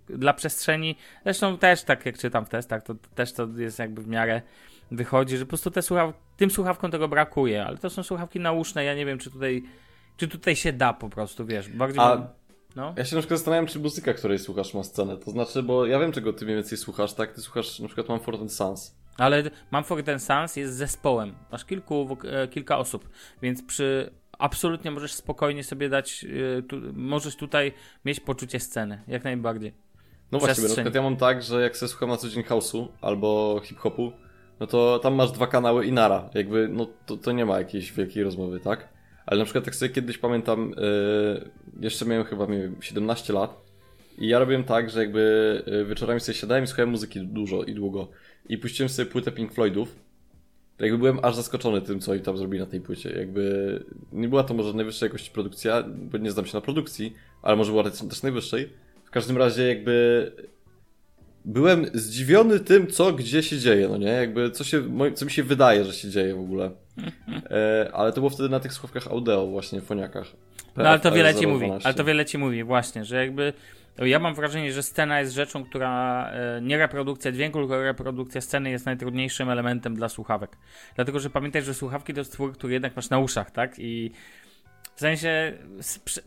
B: dla przestrzeni, zresztą też tak jak czytam w testach, to też to jest jakby w miarę wychodzi, że po prostu te słuchaw tym słuchawkom tego brakuje, ale to są słuchawki nauszne, ja nie wiem czy tutaj czy tutaj się da po prostu, wiesz, bardziej... A...
C: No. Ja się na przykład zastanawiam, czy muzyka, której słuchasz ma scenę. To znaczy, bo ja wiem, czego ty mniej więcej słuchasz, tak? Ty słuchasz na przykład Mumford Sons.
B: Ale Mumford Sons jest zespołem. Masz kilku, e, kilka osób, więc przy absolutnie możesz spokojnie sobie dać, yy, tu, możesz tutaj mieć poczucie sceny, jak najbardziej.
C: No właśnie, na przykład ja mam tak, że jak sobie słucham na co dzień house'u albo hip-hopu, no to tam masz dwa kanały i nara. Jakby, no to, to nie ma jakiejś wielkiej rozmowy, tak? Ale na przykład tak sobie kiedyś pamiętam, yy, jeszcze miałem chyba miałem 17 lat i ja robiłem tak, że jakby yy, wieczorami sobie siadałem i słuchałem muzyki dużo i długo i puściłem sobie płytę Pink Floydów. To jakby byłem aż zaskoczony tym, co oni tam zrobili na tej płycie. Jakby nie była to może najwyższej jakości produkcja, bo nie znam się na produkcji, ale może była też najwyższej. W każdym razie jakby byłem zdziwiony tym, co gdzie się dzieje, no nie? Jakby co, się, co mi się wydaje, że się dzieje w ogóle. E, ale to było wtedy na tych słuchawkach audio właśnie, foniakach.
B: No ale to wiele ci mówi, ale to wiele ci mówi właśnie, że jakby ja mam wrażenie, że scena jest rzeczą, która e, nie reprodukcja dźwięku, tylko reprodukcja sceny jest najtrudniejszym elementem dla słuchawek. Dlatego, że pamiętaj, że słuchawki to jest twór, który jednak masz na uszach, tak? I w sensie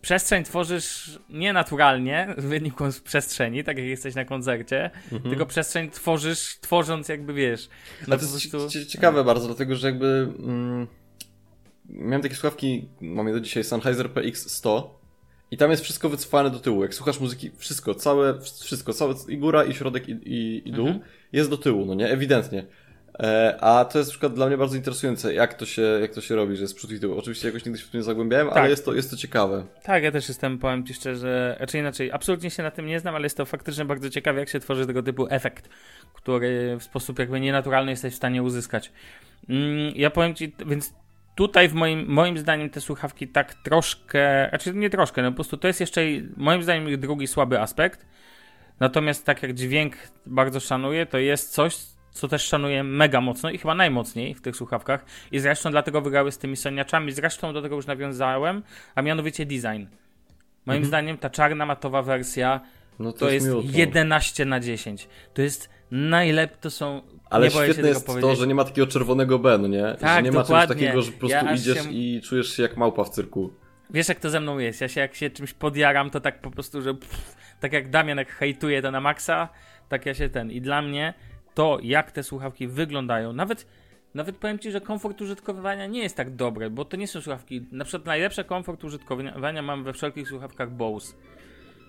B: przestrzeń tworzysz nie naturalnie w wyniku z przestrzeni, tak jak jesteś na koncercie, mhm. tylko przestrzeń tworzysz, tworząc jakby wiesz.
C: No to jest prostu... ciekawe bardzo, dlatego że jakby mm, miałem takie słuchawki, mam je do dzisiaj, Sennheiser PX100 i tam jest wszystko wycofane do tyłu. Jak słuchasz muzyki, wszystko, całe, wszystko, całe, i góra, i środek, i, i, i dół mhm. jest do tyłu, no nie? Ewidentnie. E, a to jest na przykład dla mnie bardzo interesujące, jak to się, jak to się robi, że jest przód i tył. Oczywiście jakoś nigdy się w tym nie zagłębiałem, tak. ale jest to, jest to ciekawe.
B: Tak, ja też jestem, powiem Ci szczerze, raczej inaczej, absolutnie się na tym nie znam, ale jest to faktycznie bardzo ciekawe, jak się tworzy tego typu efekt, który w sposób jakby nienaturalny jesteś w stanie uzyskać. Mm, ja powiem Ci, więc tutaj w moim, moim zdaniem te słuchawki tak troszkę, znaczy nie troszkę, no po prostu to jest jeszcze moim zdaniem drugi słaby aspekt. Natomiast tak jak dźwięk bardzo szanuję, to jest coś, co też szanuję mega mocno i chyba najmocniej w tych słuchawkach. I zresztą dlatego wygrały z tymi soniaczami. Zresztą do tego już nawiązałem, a mianowicie design. Moim mhm. zdaniem ta czarna matowa wersja no to, to, jest, jest 11 na 10. To jest najlepsze, to są...
C: Ale świetne jest to, że nie ma takiego czerwonego B, no nie? Tak, że nie ma czegoś takiego, że po prostu ja idziesz się... i czujesz się jak małpa w cyrku.
B: Wiesz jak to ze mną jest, ja się jak się czymś podjaram, to tak po prostu, że pff, tak jak Damian jak hejtuje to na maksa, tak ja się ten. I dla mnie to, jak te słuchawki wyglądają, nawet, nawet powiem Ci, że komfort użytkowania nie jest tak dobry, bo to nie są słuchawki, na przykład najlepszy komfort użytkowania mam we wszelkich słuchawkach Bose.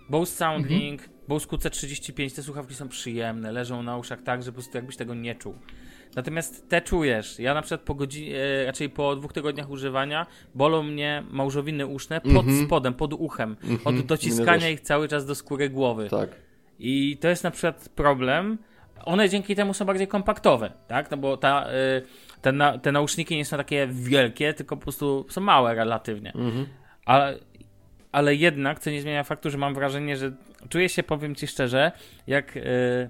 B: Bose Soundlink, mhm. Bose QC35, te słuchawki są przyjemne, leżą na uszach tak, że po prostu jakbyś tego nie czuł. Natomiast te czujesz. Ja na przykład po godzinie, raczej po dwóch tygodniach używania bolą mnie małżowiny uszne pod -hmm. spodem, pod uchem. -hmm. Od dociskania ich cały czas do skóry głowy.
C: Tak.
B: I to jest na przykład problem, one dzięki temu są bardziej kompaktowe, tak? No bo ta, y, te, na, te nauszniki nie są takie wielkie, tylko po prostu są małe relatywnie. Mhm. Ale, ale jednak, co nie zmienia faktu, że mam wrażenie, że czuję się, powiem ci szczerze, jak, yy,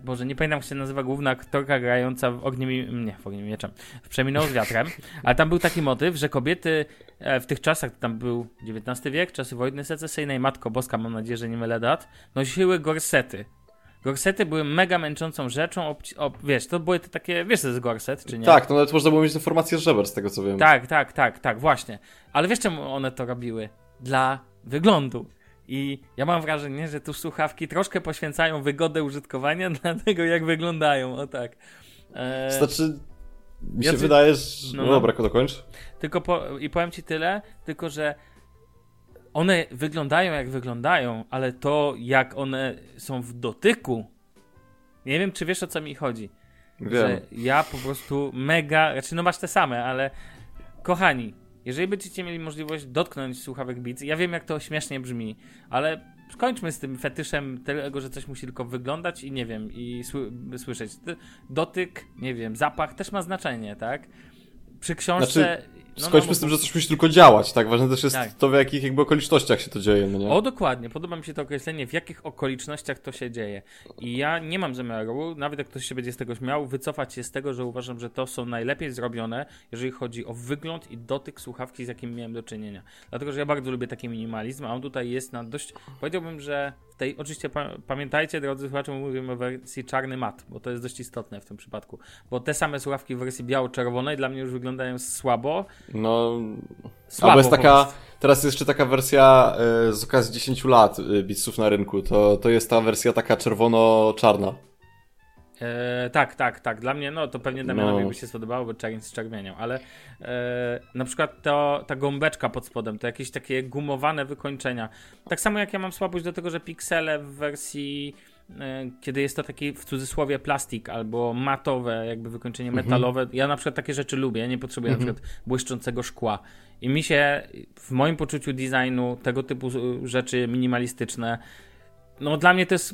B: Boże, nie pamiętam jak się nazywa główna aktorka grająca w Ogniem, nie, w Ogniem Mieczem, w Przeminął z wiatrem, ale tam był taki motyw, że kobiety e, w tych czasach, tam był XIX wiek, czasy wojny secesyjnej, Matko Boska, mam nadzieję, że nie mylę dat, nosiły gorsety, Gorsety były mega męczącą rzeczą, ob, ob, wiesz, to były te takie, wiesz co jest gorset, czy nie?
C: Tak, no nawet można było mieć informację z żeber, z tego co wiem.
B: Tak, tak, tak, tak, właśnie. Ale wiesz czemu one to robiły? Dla wyglądu. I ja mam wrażenie, że tu słuchawki troszkę poświęcają wygodę użytkowania dla tego, jak wyglądają, o tak.
C: E... Znaczy, mi się ja wydaje, że... No, no dobra, dokończ.
B: Tylko po... i powiem ci tyle, tylko że one wyglądają jak wyglądają, ale to jak one są w dotyku. Nie wiem, czy wiesz o co mi chodzi.
C: Wiem. Że
B: ja po prostu mega. Znaczy, no masz te same, ale kochani, jeżeli będziecie mieli możliwość dotknąć słuchawek Beats, ja wiem jak to śmiesznie brzmi, ale skończmy z tym fetyszem tego, że coś musi tylko wyglądać i nie wiem, i słyszeć. Dotyk, nie wiem, zapach też ma znaczenie, tak? Przy książce.
C: Znaczy, no, Skończmy no, z tym, że coś musi tylko działać, tak? Ważne też jest tak. to, w jakich jakby okolicznościach się to dzieje, no nie?
B: O, dokładnie. Podoba mi się to określenie, w jakich okolicznościach to się dzieje. I ja nie mam zamiaru, nawet jak ktoś się będzie z tego śmiał, wycofać się z tego, że uważam, że to są najlepiej zrobione, jeżeli chodzi o wygląd i dotyk słuchawki, z jakim miałem do czynienia. Dlatego, że ja bardzo lubię taki minimalizm, a on tutaj jest na dość, powiedziałbym, że tej, oczywiście pa pamiętajcie, drodzy słuchacze, mówimy o wersji czarny mat, bo to jest dość istotne w tym przypadku. Bo te same słuchawki w wersji biało-czerwonej dla mnie już wyglądają słabo.
C: No, słabo albo jest taka, teraz jest jeszcze taka wersja y, z okazji 10 lat y, na rynku, to, to jest ta wersja taka czerwono-czarna.
B: E, tak, tak, tak. Dla mnie, no to pewnie Damianowi
C: No.
B: by się spodobało, bo czerń z czerwienią, ale e, na przykład to, ta gąbeczka pod spodem, to jakieś takie gumowane wykończenia. Tak samo jak ja mam słabość do tego, że piksele w wersji, e, kiedy jest to taki w cudzysłowie plastik albo matowe, jakby wykończenie
C: Mhm.
B: metalowe. Ja na przykład takie rzeczy lubię, nie potrzebuję na przykład błyszczącego szkła. I mi się w moim poczuciu designu tego typu rzeczy minimalistyczne, no dla mnie to jest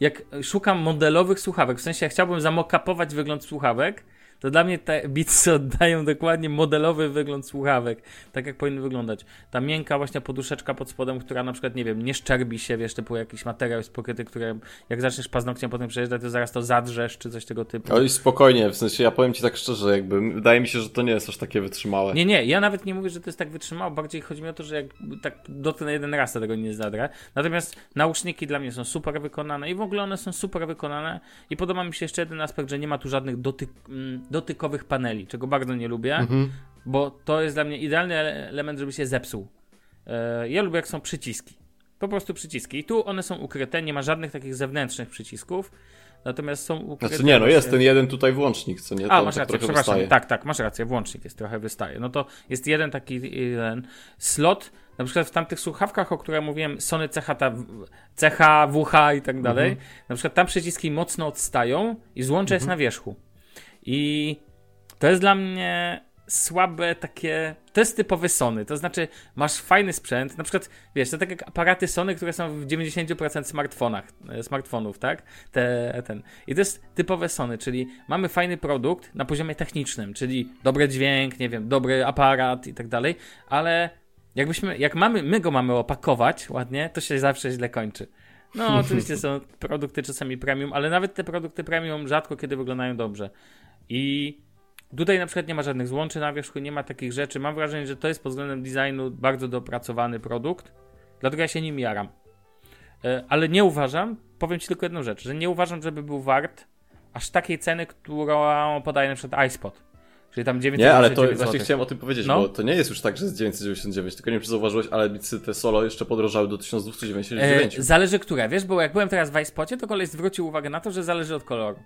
B: jak szukam modelowych słuchawek, w sensie jak chciałbym zamokapować wygląd słuchawek, to dla mnie te Beatsy oddają dokładnie modelowy wygląd słuchawek, tak jak powinny wyglądać. Ta miękka właśnie poduszeczka pod spodem, która na przykład, nie wiem, nie szczerbi się, wiesz, typu jakiś materiał jest pokryty, które jak zaczniesz paznokciem potem przejeżdżać, to zaraz to zadrzesz, czy coś tego typu.
C: Oj, spokojnie, w sensie ja powiem ci tak szczerze, jakby wydaje mi się, że to nie jest aż takie wytrzymałe.
B: Nie, nie, ja nawet nie mówię, że to jest tak wytrzymało, bardziej chodzi mi o to, że jak tak dotknę jeden raz, to tego nie zadrę. Natomiast nauszniki dla mnie są super wykonane i w ogóle one są super wykonane i podoba mi się jeszcze jeden aspekt, że nie ma tu żadnych dotyk, mm, dotykowych paneli, czego bardzo nie lubię,
C: Mhm.
B: bo to jest dla mnie idealny ele- element, żeby się zepsuł. E, Ja lubię jak są przyciski. Po prostu przyciski. I tu one są ukryte, nie ma żadnych takich zewnętrznych przycisków. Natomiast są ukryte.
C: Znaczy nie, no jest ten jeden tutaj włącznik, co nie?
B: a,
C: Tam
B: masz
C: tak
B: rację, przepraszam.
C: wystaje.
B: Tak, tak, masz rację, włącznik jest trochę wystaje. No to jest jeden taki jeden slot, na przykład w tamtych słuchawkach, o których mówiłem, Sony CH, CH WH i tak dalej,
C: Mhm.
B: na przykład tam przyciski mocno odstają i złącze jest
C: Mhm.
B: na wierzchu. I to jest dla mnie słabe takie. To jest typowy Sony. To znaczy, masz fajny sprzęt. Na przykład, wiesz, to tak jak aparaty Sony, które są w 90% smartfonach, e, smartfonów, tak? Te, ten. I to jest typowe Sony, czyli mamy fajny produkt na poziomie technicznym, czyli dobry dźwięk, nie wiem, dobry aparat i tak dalej, ale jakbyśmy, jak mamy, my go mamy opakować ładnie, to się zawsze źle kończy. No, oczywiście są produkty czasami premium, ale nawet te produkty premium rzadko kiedy wyglądają dobrze. I tutaj na przykład nie ma żadnych złączy na wierzchu, nie ma takich rzeczy. Mam wrażenie, że to jest pod względem designu bardzo dopracowany produkt, dlatego ja się nim jaram. E, Ale nie uważam, powiem Ci tylko jedną rzecz, że nie uważam, żeby był wart aż takiej ceny, którą podaje na przykład iSpot. Czyli tam 999
C: Nie, ale to
B: złotych.
C: właśnie chciałem o tym powiedzieć,
B: No.
C: bo to nie jest już tak, że jest 999, tylko nie wiem, czy zauważyłeś, ale bicy te solo jeszcze podrożały do 1299.
B: E, zależy które, wiesz, bo jak byłem teraz w iSpocie, to kolej zwrócił uwagę na to, że zależy od koloru.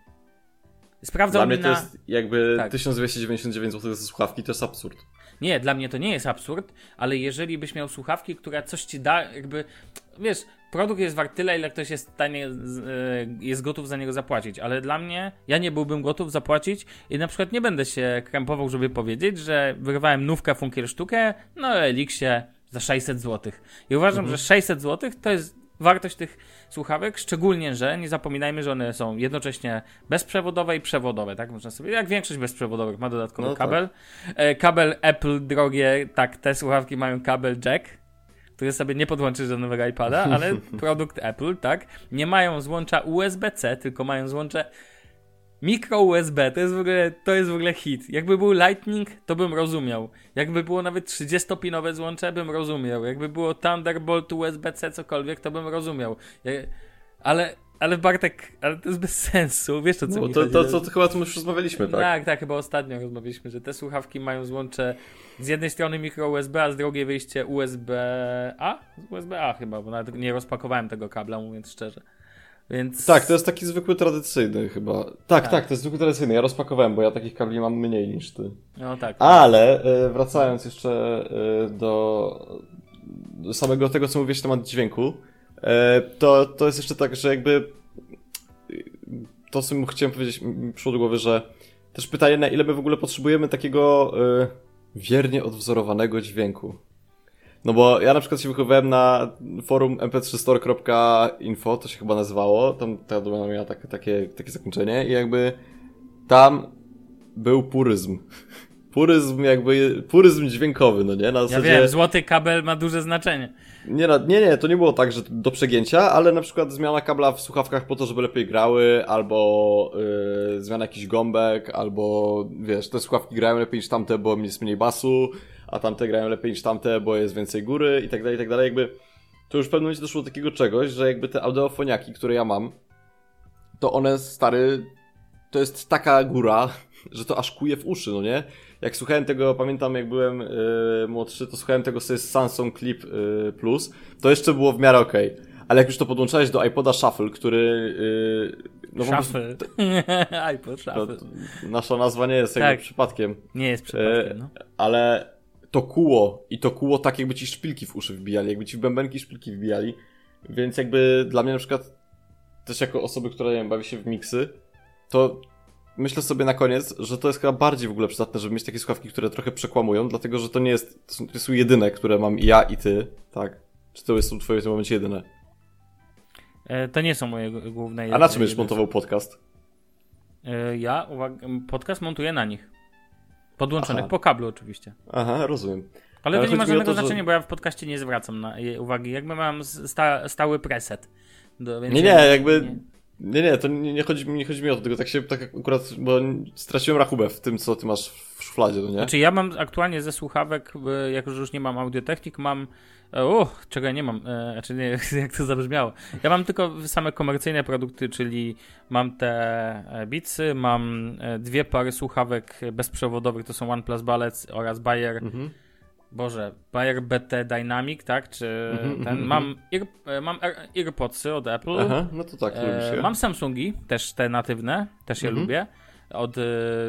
B: Sprawdzał
C: Dla mnie to
B: na...
C: jest jakby
B: Tak.
C: 1299 zł za słuchawki, to jest absurd.
B: Nie, dla mnie to nie jest absurd, ale jeżeli byś miał słuchawki, która coś ci da, jakby, wiesz, produkt jest wart tyle, ile ktoś jest w stanie, e, jest gotów za niego zapłacić, ale dla mnie, ja nie byłbym gotów zapłacić i na przykład nie będę się krępował, żeby powiedzieć, że wyrwałem nówkę funkiel sztukę, no Elixie za 600 zł. I uważam, że 600 zł to jest wartość tych słuchawek, szczególnie, że nie zapominajmy, że one są jednocześnie bezprzewodowe i przewodowe, tak można sobie, jak większość bezprzewodowych ma dodatkowy
C: No tak.
B: kabel. E, kabel Apple drogie, tak, te słuchawki mają kabel jack, który sobie nie podłączysz do nowego iPada, ale produkt Apple, tak, nie mają złącza USB-C, tylko mają złącze Micro USB, to jest w ogóle, to jest w ogóle hit. Jakby był Lightning, to bym rozumiał. Jakby było nawet 30-pinowe złącze, bym rozumiał. Jakby było Thunderbolt, USB-C, cokolwiek, to bym rozumiał. Ale, ale Bartek, ale to jest bez sensu. Wiesz o co
C: No,
B: mi
C: to,
B: chodzi?
C: to, to, to chyba już rozmawialiśmy, tak?
B: Tak, tak, chyba ostatnio rozmawialiśmy, że te słuchawki mają złącze z jednej strony mikro USB, a z drugiej wyjście USB-A? USB-A chyba, bo nawet nie rozpakowałem tego kabla, mówiąc szczerze. Więc...
C: Tak, to jest taki zwykły tradycyjny chyba. Tak,
B: Tak.
C: tak, to jest zwykły tradycyjny. Ja rozpakowałem, bo ja takich kabli mam mniej niż ty.
B: No tak.
C: Ale e, wracając jeszcze e, do, do samego tego, co mówisz na temat dźwięku, e, to, to jest jeszcze tak, że jakby to, co chciałem powiedzieć, mi przyszło do głowy, że też pytanie, na ile my w ogóle potrzebujemy takiego wiernie odwzorowanego dźwięku. No bo ja na przykład się wychowałem na forum mp3store.info, to się chyba nazywało, tam ta domena miała takie, takie, takie zakończenie i jakby tam był puryzm. Puryzm jakby, puryzm dźwiękowy, no nie? Na
B: Ja
C: zasadzie,
B: wiem, złoty kabel ma duże znaczenie.
C: nie, na- nie, nie, to nie było tak, że do przegięcia, ale na przykład zmiana kabla w słuchawkach po to, żeby lepiej grały, albo yy, zmiana jakichś gąbek, albo wiesz, te słuchawki grają lepiej niż tamte, bo jest mniej basu, a tamte grają lepiej niż tamte, bo jest więcej góry i tak dalej, i tak dalej. Jakby to już w pewnym momencie doszło do takiego czegoś, że jakby te audiofoniaki, które ja mam, to one, stary, to jest taka góra, że to aż kuje w uszy, no nie? Jak słuchałem tego, pamiętam jak byłem yy, młodszy, to słuchałem tego sobie z Samsung Clip yy, Plus, to jeszcze było w miarę okej. Ale jak już to podłączałeś do iPoda Shuffle, który, yy, No,
B: szafy. iPod szafy.
C: nasza nazwa nie jest tak. jakby przypadkiem.
B: Nie jest przypadkiem, no.
C: Ale to kuło i to kuło tak jakby ci szpilki w uszy wbijali, jakby ci w bębenki szpilki wbijali. Więc jakby dla mnie na przykład też jako osoby, która nie wiem, bawi się w miksy, to myślę sobie na koniec, że to jest chyba bardziej w ogóle przydatne, żeby mieć takie słuchawki, które trochę przekłamują, dlatego że to nie jest, to są, to są jedyne, które mam ja i ty, tak? Czy to są twoje w tym momencie jedyne?
B: E, to nie są moje główne.
C: A na czym będziesz montował podcast?
B: E, ja uwaga, podcast montuję na nich. Podłączonych Aha. po kablu oczywiście.
C: Aha, rozumiem.
B: Ale, Ale to nie ma żadnego to, znaczenia, że... bo ja w podcaście nie zwracam na uwagi. Jakby mam sta, stały preset.
C: Do, nie, nie, jakby... Nie. Nie, nie, to nie, nie, chodzi, nie chodzi mi o to, tylko tak się tak akurat, bo straciłem rachubę w tym, co ty masz w szufladzie, no nie?
B: Znaczy ja mam aktualnie ze słuchawek, jako że już nie mam audiotechnik, mam o, czego ja nie mam, e, znaczy nie, jak to zabrzmiało. Ja mam tylko same komercyjne produkty, czyli mam te e, Beatsy, mam e, dwie pary słuchawek bezprzewodowych, to są OnePlus Ballet oraz Bayer, mhm. Boże, Bayer BT Dynamic, tak, czy mhm, ten, mhm, mam, ear, mam AirPodsy od Apple.
C: Aha, no to tak,
B: e, Mam Samsungi, też te natywne, też je
C: mhm.
B: lubię. Od,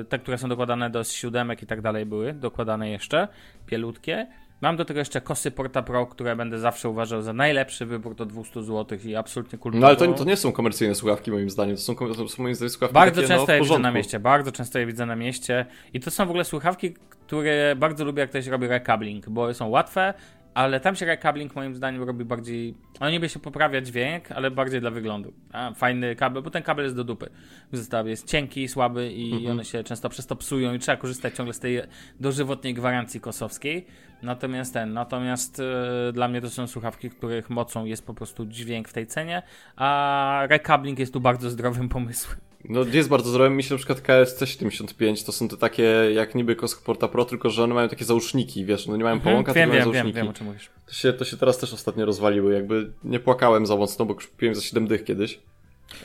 B: te, które są dokładane do siódemek i tak dalej były, dokładane jeszcze, pielutkie. Mam do tego jeszcze kosy Porta Pro, które będę zawsze uważał za najlepszy wybór do 200 zł i absolutnie kulturowo.
C: No ale to, to nie są komercyjne słuchawki moim zdaniem, to są, to są moim zdaniem słuchawki
B: Bardzo
C: takie,
B: często
C: no,
B: je widzę na mieście, bardzo często je widzę na mieście i to są w ogóle słuchawki, które bardzo lubię jak ktoś robi recabling, bo są łatwe, ale tam się recabling moim zdaniem robi bardziej. On niby się poprawia dźwięk, ale bardziej dla wyglądu. A, fajny kabel, bo ten kabel jest do dupy w zestawie. Jest cienki, słaby i -hmm. one się często przez to psują i trzeba korzystać ciągle z tej dożywotniej gwarancji kosowskiej. Natomiast ten, natomiast yy, dla mnie to są słuchawki, których mocą jest po prostu dźwięk w tej cenie, a recabling jest tu bardzo zdrowym pomysłem.
C: No jest bardzo zdrowe. Mi się na przykład KSC75 to są te takie jak niby Porta Pro, tylko że one mają takie załóżniki, wiesz, no nie mają połąka, mhm,
B: tylko
C: wiem, mają
B: załóżniki. Wiem, wiem, o czym mówisz.
C: To się, to się teraz też ostatnio rozwaliły, jakby nie płakałem za mocno, bo kupiłem za 7 dych kiedyś.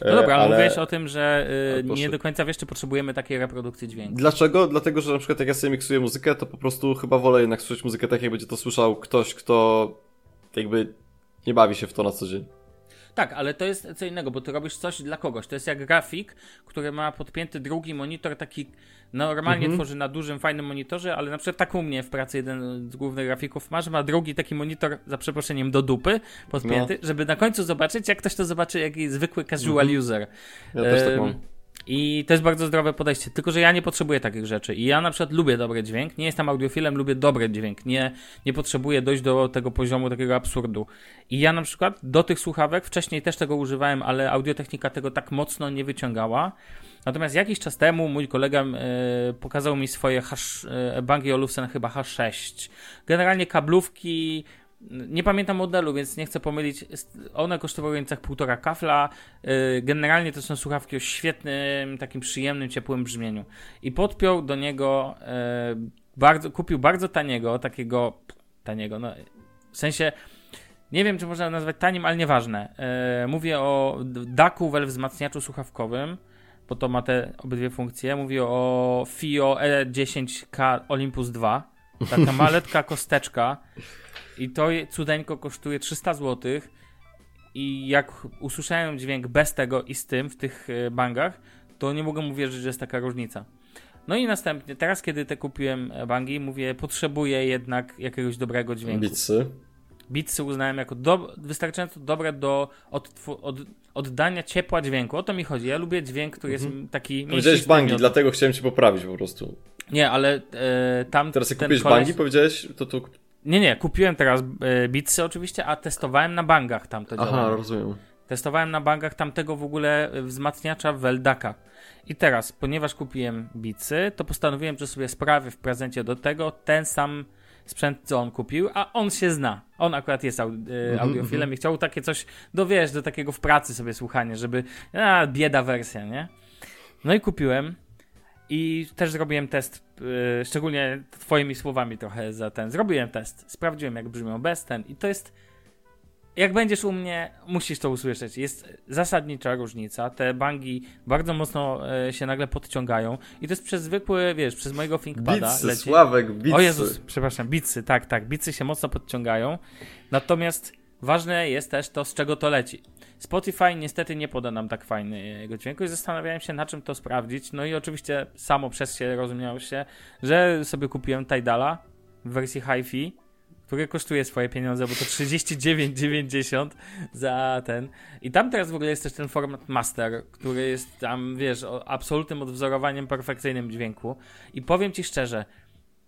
B: No dobra, ale, ale mówiłeś o tym, że y, nie do końca wiesz, czy potrzebujemy takiej reprodukcji dźwięku.
C: Dlaczego? Dlatego, że na przykład jak ja sobie miksuję muzykę, to po prostu chyba wolę jednak słyszeć muzykę tak, jak będzie to słyszał ktoś, kto jakby nie bawi się w to na co dzień.
B: Tak, ale to jest co innego, bo ty robisz coś dla kogoś. To jest jak grafik, który ma podpięty drugi monitor, taki normalnie mhm. tworzy na dużym, fajnym monitorze, ale na przykład tak u mnie w pracy jeden z głównych grafików ma, że ma drugi taki monitor, za przeproszeniem, do dupy podpięty, no. żeby na końcu zobaczyć, jak ktoś to zobaczy, jaki zwykły casual mhm. user.
C: Ja też tak mam.
B: I to jest bardzo zdrowe podejście. Tylko, że ja nie potrzebuję takich rzeczy. I ja na przykład lubię dobry dźwięk. Nie jestem audiofilem, lubię dobry dźwięk. Nie, nie potrzebuję dojść do tego poziomu takiego absurdu. I ja na przykład do tych słuchawek, wcześniej też tego używałem, ale audiotechnika tego tak mocno nie wyciągała. Natomiast jakiś czas temu mój kolega e, pokazał mi swoje hash, e, Bang Olufsen chyba H6. Generalnie kablówki nie pamiętam modelu, więc nie chcę pomylić. One kosztowały w granicach półtora kafla. Y, generalnie to są słuchawki o świetnym, takim przyjemnym, ciepłym brzmieniu. I podpiął do niego y, bardzo, kupił bardzo taniego, takiego taniego, no w sensie nie wiem, czy można nazwać tanim, ale nieważne. Y, mówię o wel wzmacniaczu słuchawkowym, bo to ma te obydwie funkcje. Mówię o FIO E10K Olympus 2. Taka maletka kosteczka i to cudeńko kosztuje 300 zł. I jak usłyszałem dźwięk bez tego i z tym w tych e, bangach, to nie mogłem uwierzyć, że jest taka różnica. No i następnie, teraz kiedy te kupiłem bangi, mówię, potrzebuję jednak jakiegoś dobrego dźwięku.
C: Bitsy.
B: Bitsy uznałem jako do, wystarczająco dobre do od, od, oddania ciepła dźwięku. O to mi chodzi. Ja lubię dźwięk, który jest mhm. taki.
C: Powiedziałeś bangi, dlatego chciałem cię poprawić po prostu.
B: Nie, ale e, tam.
C: Teraz jak kupisz koleś... bangi, powiedziałeś, to tu
B: nie, nie, kupiłem teraz e, Bitsy oczywiście, a testowałem na bangach tam to
C: Aha, rozumiem.
B: Testowałem na bangach tamtego w ogóle wzmacniacza Veldaka. I teraz, ponieważ kupiłem Bitsy, to postanowiłem, że sobie sprawię w prezencie do tego ten sam sprzęt, co on kupił, a on się zna. On akurat jest aud mm audiofilem i chciał takie coś, do wiesz, do takiego w pracy sobie słuchanie, żeby, a, bieda wersja, nie? No i kupiłem i też zrobiłem test, yy, szczególnie twoimi słowami trochę za ten. Zrobiłem test, sprawdziłem jak brzmią bez ten i to jest jak będziesz u mnie, musisz to usłyszeć. Jest zasadnicza różnica. Te bangi bardzo mocno e, się nagle podciągają. I to jest przez zwykły, wiesz, przez mojego ThinkPada.
C: Bitsy, leci. Sławek, bitsy.
B: O Jezus, przepraszam, bitsy, tak, tak. Bitsy się mocno podciągają. Natomiast ważne jest też to, z czego to leci. Spotify niestety nie poda nam tak fajnego dźwięku i zastanawiałem się, na czym to sprawdzić. No i oczywiście samo przez się rozumiało się, że sobie kupiłem Tidala w wersji hi-fi, który kosztuje swoje pieniądze, bo to 39,90 za ten. I tam teraz w ogóle jest też ten format master, który jest tam, wiesz, absolutnym odwzorowaniem perfekcyjnym dźwięku. I powiem ci szczerze,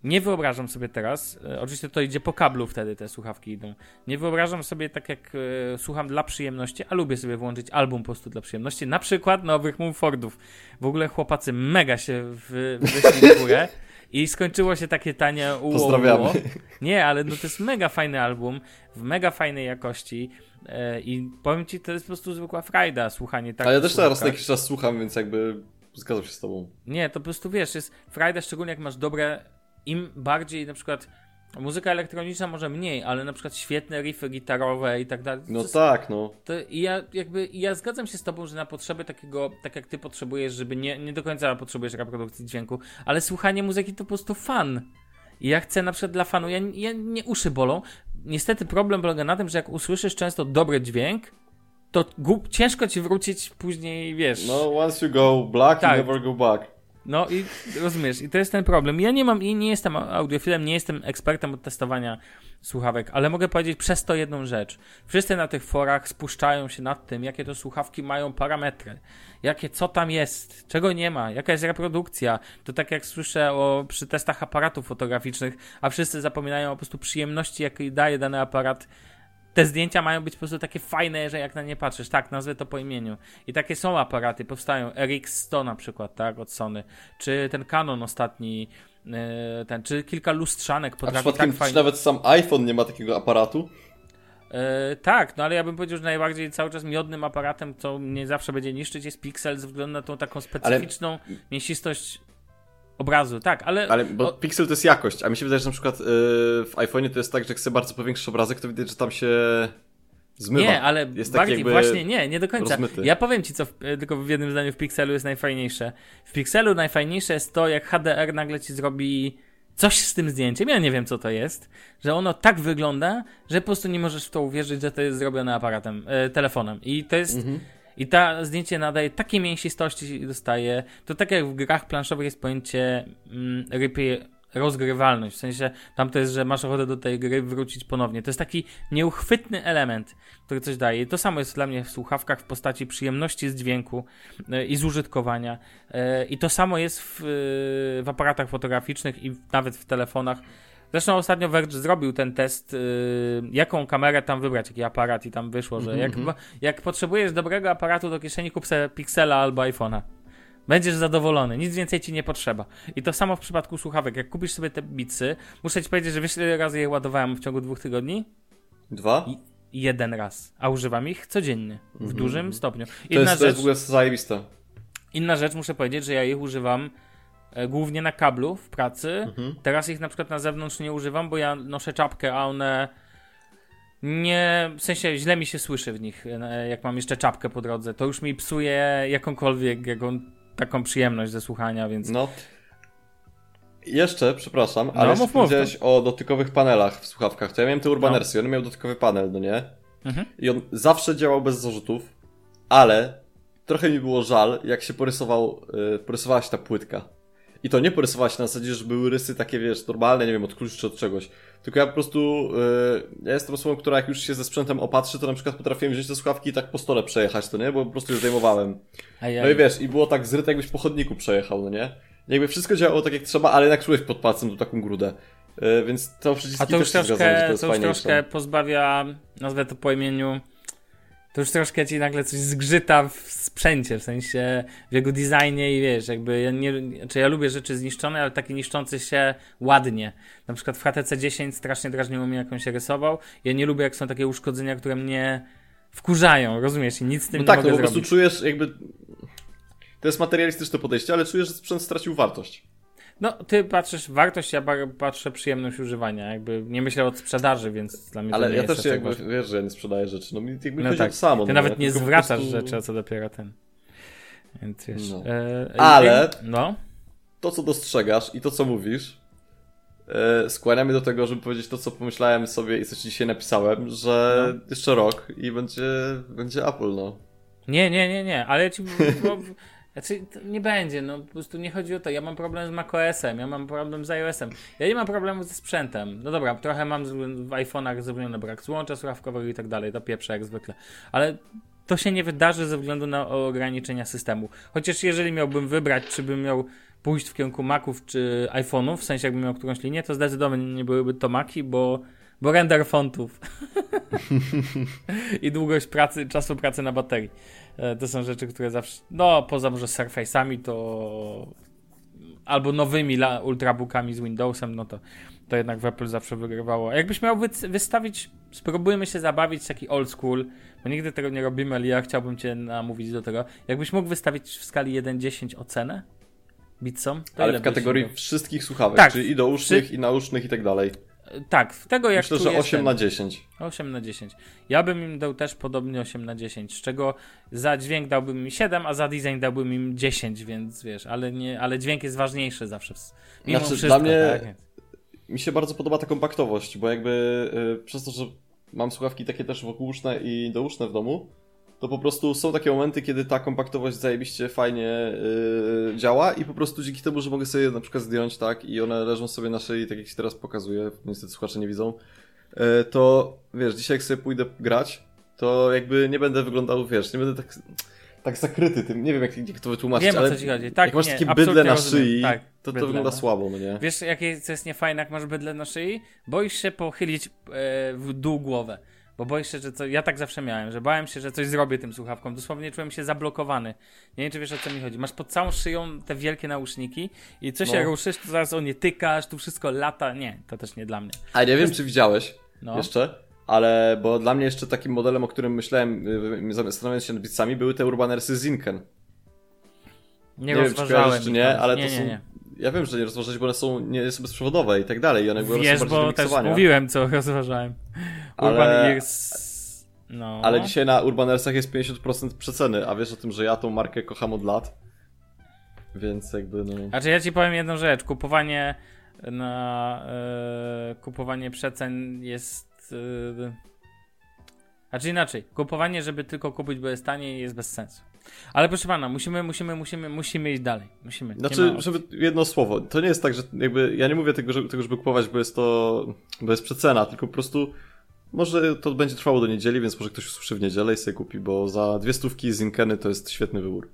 B: nie wyobrażam sobie teraz, e, oczywiście to idzie po kablu wtedy te słuchawki idą. Nie wyobrażam sobie tak jak e, słucham dla przyjemności, a lubię sobie włączyć album po prostu dla przyjemności, na przykład nowych Mumfordów. W ogóle chłopacy mega się wyszli w górę i skończyło się takie tanie uło,
C: Pozdrawiamy.
B: Uło. Nie, ale no to jest mega fajny album, w mega fajnej jakości e, i powiem ci, to jest po prostu zwykła frajda słuchanie tak.
C: Ale ja też teraz na jakiś czas słucham, więc jakby zgadzam się z tobą.
B: Nie, to po prostu wiesz, jest frajda szczególnie jak masz dobre im bardziej na przykład muzyka elektroniczna może mniej, ale na przykład świetne riffy gitarowe i tak dalej.
C: No tak, no.
B: To ja jakby ja zgadzam się z tobą, że na potrzeby takiego, tak jak ty potrzebujesz, żeby nie, nie do końca potrzebujesz reprodukcji dźwięku, ale słuchanie muzyki to po prostu fan. I ja chcę na przykład dla fanu, ja, ja nie uszy bolą. Niestety problem polega na tym, że jak usłyszysz często dobry dźwięk, to ciężko ci wrócić później, wiesz.
C: No, once you go black,
B: Tak.
C: you never go back.
B: No i rozumiesz, i to jest ten problem. Ja nie mam, i nie jestem audiofilem, nie jestem ekspertem od testowania słuchawek, ale mogę powiedzieć przez to jedną rzecz. Wszyscy na tych forach spuszczają się nad tym, jakie to słuchawki mają parametry, jakie, co tam jest, czego nie ma, jaka jest reprodukcja. To tak jak słyszę o, przy testach aparatów fotograficznych, a wszyscy zapominają po prostu przyjemności, jakiej daje dany aparat te zdjęcia mają być po prostu takie fajne, że jak na nie patrzysz. Tak, nazwę to po imieniu. I takie są aparaty, powstają. RX100 na przykład, tak, od Sony. Czy ten Canon ostatni, yy, ten, czy kilka lustrzanek
C: A
B: potrafi
C: przypadkiem
B: tak fajnie...
C: nawet sam iPhone nie ma takiego aparatu?
B: Yy, tak, no ale ja bym powiedział, że najbardziej cały czas miodnym aparatem, co mnie zawsze będzie niszczyć, jest Pixel ze względu na tą taką specyficzną mięsistość obrazu. Tak, ale...
C: Ale bo
B: o,
C: Pixel to jest jakość, a mi się wydaje, że na przykład yy, w iPhone'ie to jest tak, że jak chcę bardzo powiększyć obrazek, to widać, że tam się zmywa.
B: Nie, ale
C: jest taki
B: bardziej właśnie nie, nie do końca.
C: rozmyty.
B: Ja powiem ci, co w, e, tylko w jednym zdaniu w Pixelu jest najfajniejsze. W Pixelu najfajniejsze jest to, jak HDR nagle ci zrobi coś z tym zdjęciem. Ja nie wiem, co to jest, że ono tak wygląda, że po prostu nie możesz w to uwierzyć, że to jest zrobione aparatem, e, telefonem. I to jest.
C: Mhm.
B: I ta zdjęcie nadaje takiej mięsistości dostaje. To tak jak w grach planszowych jest pojęcie mm, rypy rozgrywalność. W sensie tam to jest, że masz ochotę do tej gry wrócić ponownie. To jest taki nieuchwytny element, który coś daje. To samo jest dla mnie w słuchawkach w postaci przyjemności z dźwięku e, i z użytkowania. E, I to samo jest w, e, w aparatach fotograficznych i nawet w telefonach. Zresztą ostatnio Verge zrobił ten test, y, jaką kamerę tam wybrać, jaki aparat i tam wyszło, że jak, jak potrzebujesz dobrego aparatu do kieszeni, kup sobie Pixela albo iPhone'a. Będziesz zadowolony, nic więcej ci nie potrzeba. I to samo w przypadku słuchawek. Jak kupisz sobie te Beatsy, muszę ci powiedzieć, że wiesz ile razy je ładowałem w ciągu dwóch tygodni?
C: Dwa?
B: I jeden raz. A używam ich codziennie, w dużym stopniu.
C: To
B: Inna
C: jest, to
B: rzecz,
C: jest w ogóle zajebiste.
B: Inna rzecz, muszę powiedzieć, że ja ich używam głównie na kablu w pracy.
C: Mhm.
B: Teraz ich na przykład na zewnątrz nie używam, bo ja noszę czapkę, a one nie, w sensie źle mi się słyszy w nich, e, jak mam jeszcze czapkę po drodze. To już mi psuje jakąkolwiek, jaką, taką przyjemność ze słuchania, więc...
C: No. Jeszcze, przepraszam, ale
B: mów,
C: no, powiedziałeś o dotykowych panelach w słuchawkach. To ja miałem te Urbanersy, on miał dotykowy panel, no nie?
B: Mhm.
C: I on zawsze działał bez zarzutów, ale trochę mi było żal, jak się porysował, yy, porysowała się ta płytka. I to nie porysowała się na zasadzie, że były rysy takie, wiesz, normalne, nie wiem, od kluczy czy od czegoś. Tylko ja po prostu, yy, ja jestem osobą, która jak już się ze sprzętem opatrzy, to na przykład potrafiłem wziąć te słuchawki i tak po stole przejechać, to nie? Bo po prostu już zdejmowałem.
B: Ajaj.
C: No i wiesz, i było tak zryte, jakbyś po chodniku przejechał, no nie? Jakby wszystko działało tak jak trzeba, ale jednak czułeś pod palcem tu taką grudę. Yy, więc to przyciski
B: A to już
C: też zgadzam,
B: troszkę,
C: to
B: to już troszkę pozbawia, nazwę to po imieniu, to już troszkę ci nagle coś zgrzyta w sprzęcie, w sensie w jego designie i wiesz, jakby ja nie, znaczy ja lubię rzeczy zniszczone, ale takie niszczące się ładnie. Na przykład w HTC 10 strasznie drażniło mnie, jak on się rysował. Ja nie lubię, jak są takie uszkodzenia, które mnie wkurzają, rozumiesz? I nic z tym
C: No
B: nie
C: tak, no
B: mogę
C: po prostu
B: zrobić.
C: czujesz jakby... To jest materialistyczne podejście, ale czujesz, że sprzęt stracił wartość.
B: No, ty patrzysz wartość, ja patrzę przyjemność używania. Jakby nie myślę od sprzedaży, więc dla mnie to
C: Ale
B: nie
C: ja
B: jest
C: też
B: tak
C: jakby,
B: ważne.
C: wiesz, że ja nie sprzedaję rzeczy. No mi jakby
B: No tak.
C: o to samo.
B: Ty
C: no,
B: nawet
C: ja
B: nie zwracasz
C: prostu-
B: rzeczy, a co dopiero ten. Więc wiesz.
C: No.
B: E,
C: Ale-
B: No.
C: To, co dostrzegasz i to, co mówisz, e, skłania mnie do tego, żeby powiedzieć to, co pomyślałem sobie i co ci dzisiaj napisałem, że
B: No.
C: jeszcze rok i będzie, będzie Apple, no.
B: Nie, nie, nie, nie, ale ja ci. Bo, znaczy, nie będzie, no po prostu nie chodzi o to. Ja mam problem z macOS-em, ja mam problem z iOS-em. Ja nie mam problemu ze sprzętem. No dobra, trochę mam w iPhone'ach zrobiony brak złącza słuchawkowego i tak dalej, to pieprze jak zwykle. Ale to się nie wydarzy ze względu na ograniczenia systemu. Chociaż jeżeli miałbym wybrać, czy bym miał pójść w kierunku Maców czy iPhone'ów, w sensie jakbym miał którąś linię, to zdecydowanie nie byłyby to Maki, bo, bo render fontów i długość pracy, czasu pracy na baterii. E, To są rzeczy, które zawsze, no poza może Surface'ami to albo nowymi ultrabookami z Windowsem, no to, to jednak w Apple zawsze wygrywało. Jakbyś miał wy- wystawić, spróbujmy się zabawić taki old school, bo nigdy tego nie robimy, ale ja chciałbym cię namówić do tego. Jakbyś mógł wystawić w skali 1-10 ocenę Bitsom,
C: Ale w kategorii wszystkich słuchawek,
B: Tak.
C: czyli i dousznych, i nausznych i tak dalej.
B: Tak, w tego jak
C: Myślę, że
B: jest
C: 8
B: ten-
C: na 10.
B: 8 na 10. Ja bym im dał też podobnie 8 na 10, z czego za dźwięk dałbym im 7, a za design dałbym im 10, więc wiesz, ale, nie, ale dźwięk jest ważniejszy zawsze. Mimo
C: Znaczy,
B: wszystko,
C: dla mnie-
B: tak?
C: Mi się bardzo podoba ta kompaktowość, bo jakby y, przez to, że mam słuchawki takie też wokółuszne i douszne w domu, to po prostu są takie momenty, kiedy ta kompaktowość zajebiście fajnie y, działa i po prostu dzięki temu, że mogę sobie na przykład zdjąć, tak, i one leżą sobie na szyi, tak jak się teraz pokazuję, niestety słuchacze nie widzą, y, to wiesz, dzisiaj jak sobie pójdę grać, to jakby nie będę wyglądał, wiesz, nie będę tak, tak zakryty tym, nie wiem jak, jak to wytłumaczyć,
B: Wiem,
C: ale
B: co ci chodzi. Tak,
C: jak masz
B: nie,
C: takie bydle na szyi,
B: Tak,
C: to to
B: bydle,
C: wygląda
B: no.
C: słabo, no nie?
B: Wiesz, jakie co jest niefajne, jak masz bydle na szyi? Boisz się pochylić e, w dół głowę. Bo boisz się, że co. Ja tak zawsze miałem, że bałem się, że coś zrobię tym słuchawką. Dosłownie czułem się zablokowany. Nie wiem, czy wiesz o co mi chodzi. Masz pod całą szyją te wielkie nauszniki i co się
C: No.
B: ruszysz, to zaraz o nie tykasz, tu wszystko lata. Nie, to też nie dla mnie.
C: A nie wiem, czy widziałeś
B: No.
C: jeszcze, ale bo dla mnie jeszcze takim modelem, o którym myślałem, y, zastanawiając się nad bicami, były te Urbanersy Zinken.
B: Nie,
C: Nie wiem, czy kojarzysz, czy nie, ale
B: nie,
C: to
B: nie,
C: są... Ja wiem, że nie rozważać, bo one są, nie są bezprzewodowe i tak dalej, i one, one
B: Wiesz, bo też mówiłem, co rozważałem.
C: Ale-
B: Ears... No.
C: Ale dzisiaj na Urbanersach jest 50% przeceny, a wiesz o tym, że ja tą markę kocham od lat. Więc jakby no...
B: Znaczy ja ci powiem jedną rzecz, kupowanie na e, kupowanie przecen jest e, znaczy inaczej, kupowanie, żeby tylko kupić, bo jest taniej jest bez sensu. Ale proszę pana, musimy, musimy, musimy, musimy iść dalej. Musimy.
C: Znaczy, żeby jedno słowo, to nie jest tak, że jakby, ja nie mówię tego, że, tego żeby kupować, bo jest to, bo jest przecena, tylko po prostu może to będzie trwało do niedzieli, więc może ktoś usłyszy w niedzielę i sobie kupi, bo za dwie stówki z Inkeny to jest świetny wybór.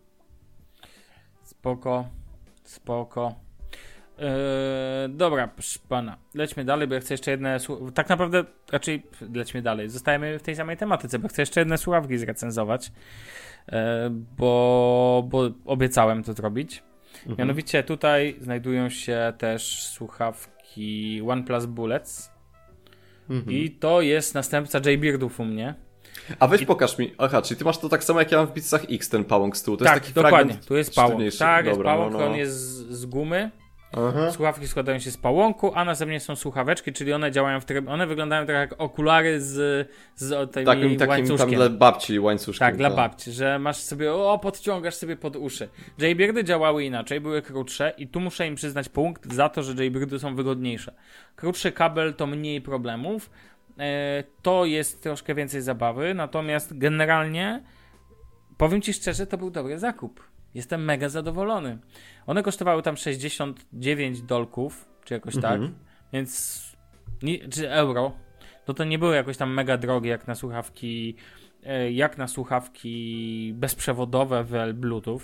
B: Spoko, spoko. Yy, dobra, proszę pana, lećmy dalej, bo ja chcę jeszcze jedne. Tak naprawdę, raczej lećmy dalej. Zostajemy w tej samej tematyce, bo chcę jeszcze jedne słuchawki zrecenzować, yy, bo, bo obiecałem to zrobić. Mianowicie tutaj znajdują się też słuchawki OnePlus Bullets
C: Mhm.
B: i to jest następca J-Beardów u mnie.
C: A weź pokaż mi, aha, czyli ty masz to tak samo jak ja mam w Beatsach X, ten pałąk z tyłu, to
B: tak,
C: jest taki
B: dokładnie. Tu jest pałąk. Tak, jest
C: Dobra,
B: pałąk,
C: no, no.
B: on jest z, z gumy.
C: Aha.
B: Słuchawki składają się z pałąku, a następnie są słuchaweczki, czyli one działają w tryb... One wyglądają trochę jak okulary z, z tymi
C: Takim, takim tam dla babci łańcuszkiem.
B: Tak, dla babci, że masz sobie, o, podciągasz sobie pod uszy. J-Beardy działały inaczej, były krótsze i tu muszę im przyznać punkt za to, że J-Beardy są wygodniejsze. Krótszy kabel to mniej problemów, e, to jest troszkę więcej zabawy, natomiast generalnie powiem Ci szczerze, to był dobry zakup. Jestem mega zadowolony. One kosztowały tam 69 dolków, czy jakoś
C: Mhm.
B: tak, więc, czy euro, no to nie były jakoś tam mega drogie jak na słuchawki e, jak na słuchawki bezprzewodowe w Bluetooth.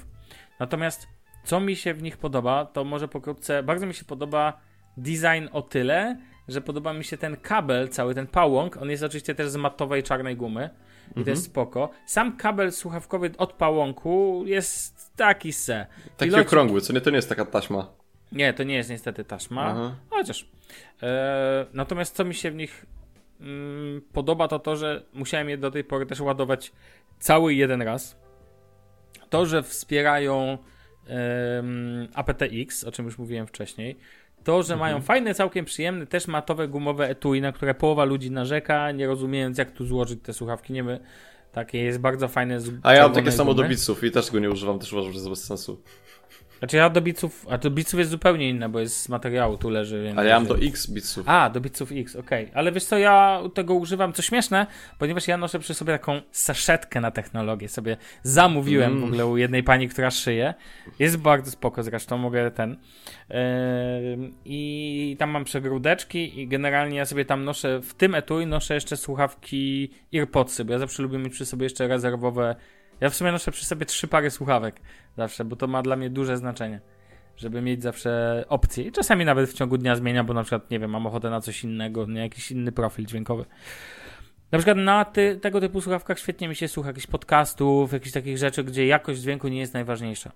B: Natomiast co mi się w nich podoba, to może pokrótce, bardzo mi się podoba design o tyle, że podoba mi się ten kabel, cały ten pałąk, on jest oczywiście też z matowej czarnej gumy i to jest spoko. Sam kabel słuchawkowy od pałąku jest taki se.
C: Taki
B: Iloci-
C: okrągły, co nie, to nie jest taka taśma.
B: Nie, to nie jest niestety taśma,
C: Aha.
B: chociaż. E, natomiast co mi się w nich mm, podoba, to to, że musiałem je do tej pory też ładować cały jeden raz. To, że wspierają aptX, o czym już mówiłem wcześniej. To, że mają fajne, całkiem przyjemne, też matowe, gumowe etui, na które połowa ludzi narzeka, nie rozumiejąc jak tu złożyć te słuchawki. Nie wiem, takie jest bardzo fajne. Z
C: A ja mam takie samo do
B: gumy.
C: Beatsów i też go nie używam, też uważam, że jest bez sensu.
B: Znaczy ja do biców, a do biców jest zupełnie inne, bo jest z materiału, tu leży.
C: Ale ja mam do X bitsów.
B: A, do biców X, okej. Okay. Ale wiesz co, ja tego używam, co śmieszne, ponieważ ja noszę przy sobie taką saszetkę na technologię. Sobie zamówiłem mm. w ogóle u jednej pani, która szyje. Jest bardzo spoko zresztą, mogę ten. Yy, I tam mam przegródeczki i generalnie ja sobie tam noszę, w tym etui noszę jeszcze słuchawki AirPodsy, bo ja zawsze lubię mieć przy sobie jeszcze rezerwowe ja w sumie noszę przy sobie trzy pary słuchawek zawsze, bo to ma dla mnie duże znaczenie. Żeby mieć zawsze opcje. I czasami nawet w ciągu dnia zmienia, bo na przykład, nie wiem, mam ochotę na coś innego, na jakiś inny profil dźwiękowy. Na przykład na ty, tego typu słuchawkach świetnie mi się słucha jakichś podcastów, jakichś takich rzeczy, gdzie jakość dźwięku nie jest najważniejsza.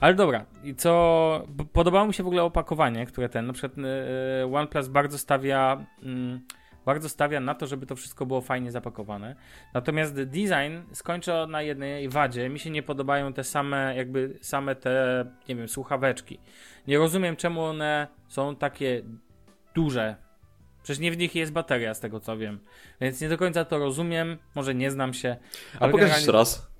B: Ale dobra, i co. Podobało mi się w ogóle opakowanie, które ten. Na przykład yy, OnePlus bardzo stawia. Yy, bardzo stawia na to, żeby to wszystko było fajnie zapakowane. Natomiast design skończę na jednej wadzie. Mi się nie podobają te same, jakby same te, nie wiem, słuchaweczki. Nie rozumiem, czemu one są takie duże. Przecież nie w nich jest bateria, z tego co wiem. Więc nie do końca to rozumiem. Może nie znam się.
C: A pokaż jeszcze raz.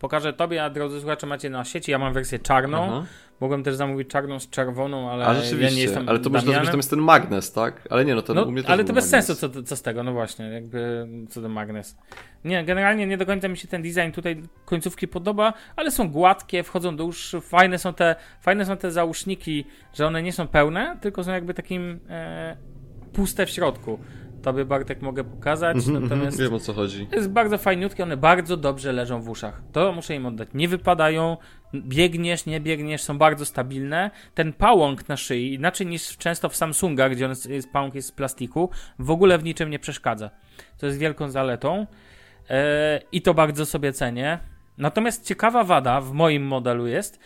B: Pokażę tobie, a drodzy słuchacze macie na sieci. Ja mam wersję czarną. Aha. Mogłem też zamówić czarną z czerwoną, ale
C: a, rzeczywiście.
B: ja nie jestem
C: Ale to można zrobić, tam jest ten magnes, tak? Ale nie, no to
B: no,
C: u mnie
B: Ale to bez magnes. sensu, co, co z tego, no właśnie, jakby co do magnes. Nie, generalnie nie do końca mi się ten design tutaj końcówki podoba, ale są gładkie, wchodzą do uszy, fajne są te, fajne są te załóżniki, że one nie są pełne, tylko są jakby takim e, puste w środku. Tobie Bartek mogę pokazać, mm-hmm, natomiast
C: wiem o co chodzi.
B: Jest bardzo fajniutkie, one bardzo dobrze leżą w uszach. To muszę im oddać. Nie wypadają, biegniesz, nie biegniesz, są bardzo stabilne. Ten pałąk na szyi, inaczej niż często w Samsungach, gdzie on jest, pałąk jest z plastiku, w ogóle w niczym nie przeszkadza. To jest wielką zaletą yy, i to bardzo sobie cenię. Natomiast ciekawa wada w moim modelu jest,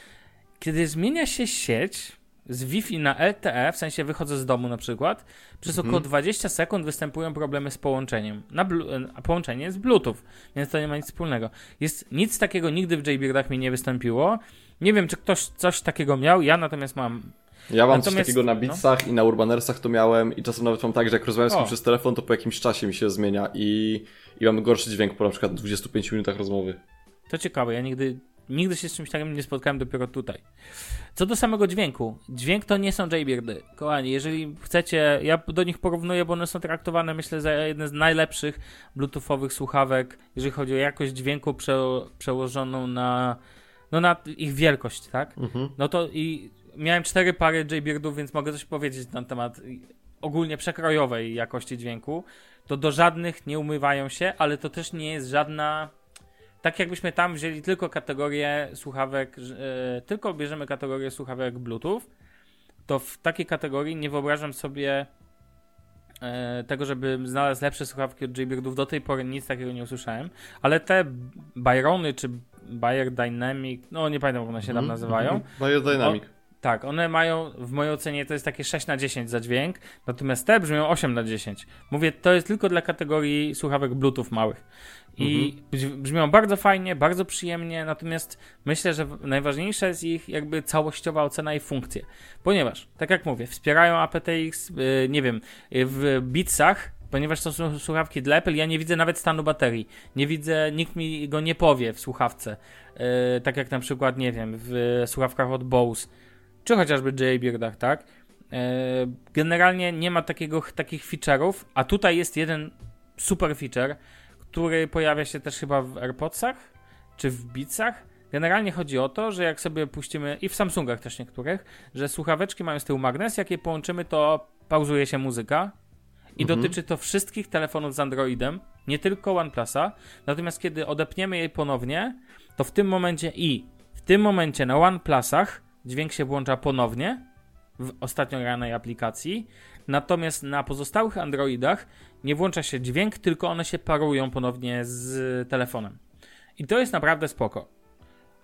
B: kiedy zmienia się sieć, z Wi-Fi na LTE, w sensie wychodzę z domu na przykład, przez około 20 mhm. sekund występują problemy z połączeniem. Na a połączenie jest Bluetooth, więc to nie ma nic wspólnego. Jest nic takiego nigdy w JBirdach mi nie wystąpiło. Nie wiem, czy ktoś coś takiego miał, ja natomiast mam.
C: Ja mam natomiast, coś takiego na Beatsach no. i na Urbanersach to miałem i czasem nawet mam tak, że jak rozmawiam z kimś przez telefon, to po jakimś czasie mi się zmienia i, i mam gorszy dźwięk po na przykład 25 minutach rozmowy.
B: To ciekawe, ja nigdy Nigdy się z czymś takim nie spotkałem, dopiero tutaj. Co do samego dźwięku. Dźwięk to nie są Jaybirdy. Kochani, jeżeli chcecie, ja do nich porównuję, bo one są traktowane, myślę, za jedne z najlepszych bluetoothowych słuchawek, jeżeli chodzi o jakość dźwięku prze, przełożoną na, no na ich wielkość, tak? Mhm. No to i miałem cztery pary Jaybirdów, więc mogę coś powiedzieć na temat ogólnie przekrojowej jakości dźwięku. To do żadnych nie umywają się, ale to też nie jest żadna tak jakbyśmy tam wzięli tylko kategorię słuchawek, yy, tylko bierzemy kategorię słuchawek Bluetooth, to w takiej kategorii nie wyobrażam sobie yy, tego, żeby znalazł lepsze słuchawki od Jaybirdów. Do tej pory nic takiego nie usłyszałem, ale te Byrony czy Bayer Dynamic, no nie pamiętam jak one się tam mhm, nazywają.
C: -hmm. Bayer Dynamic.
B: Tak, one mają, w mojej ocenie to jest takie 6 na 10 za dźwięk, natomiast te brzmią 8 na 10. Mówię, to jest tylko dla kategorii słuchawek Bluetooth małych. I mhm. brzmią bardzo fajnie, bardzo przyjemnie, natomiast myślę, że najważniejsza jest ich jakby całościowa ocena i funkcje. Ponieważ, tak jak mówię, wspierają aptX, yy, nie wiem, yy, w Beatsach ponieważ to są słuchawki dla Apple, ja nie widzę nawet stanu baterii. Nie widzę, nikt mi go nie powie w słuchawce. Yy, tak jak na przykład, nie wiem, w słuchawkach od Bose czy chociażby JBirdach, tak? E, generalnie nie ma takiego, takich feature'ów, a tutaj jest jeden super feature, który pojawia się też chyba w AirPodsach czy w Beatsach. Generalnie chodzi o to, że jak sobie puścimy, i w Samsungach też niektórych, że słuchaweczki mają z tyłu magnes, jak je połączymy, to pauzuje się muzyka. I mhm. dotyczy to wszystkich telefonów z Androidem, nie tylko OnePlusa. Natomiast kiedy odepniemy jej ponownie, to w tym momencie i w tym momencie na OnePlusach dźwięk się włącza ponownie w ostatnio granej aplikacji, natomiast na pozostałych Androidach nie włącza się dźwięk, tylko one się parują ponownie z telefonem. I to jest naprawdę spoko.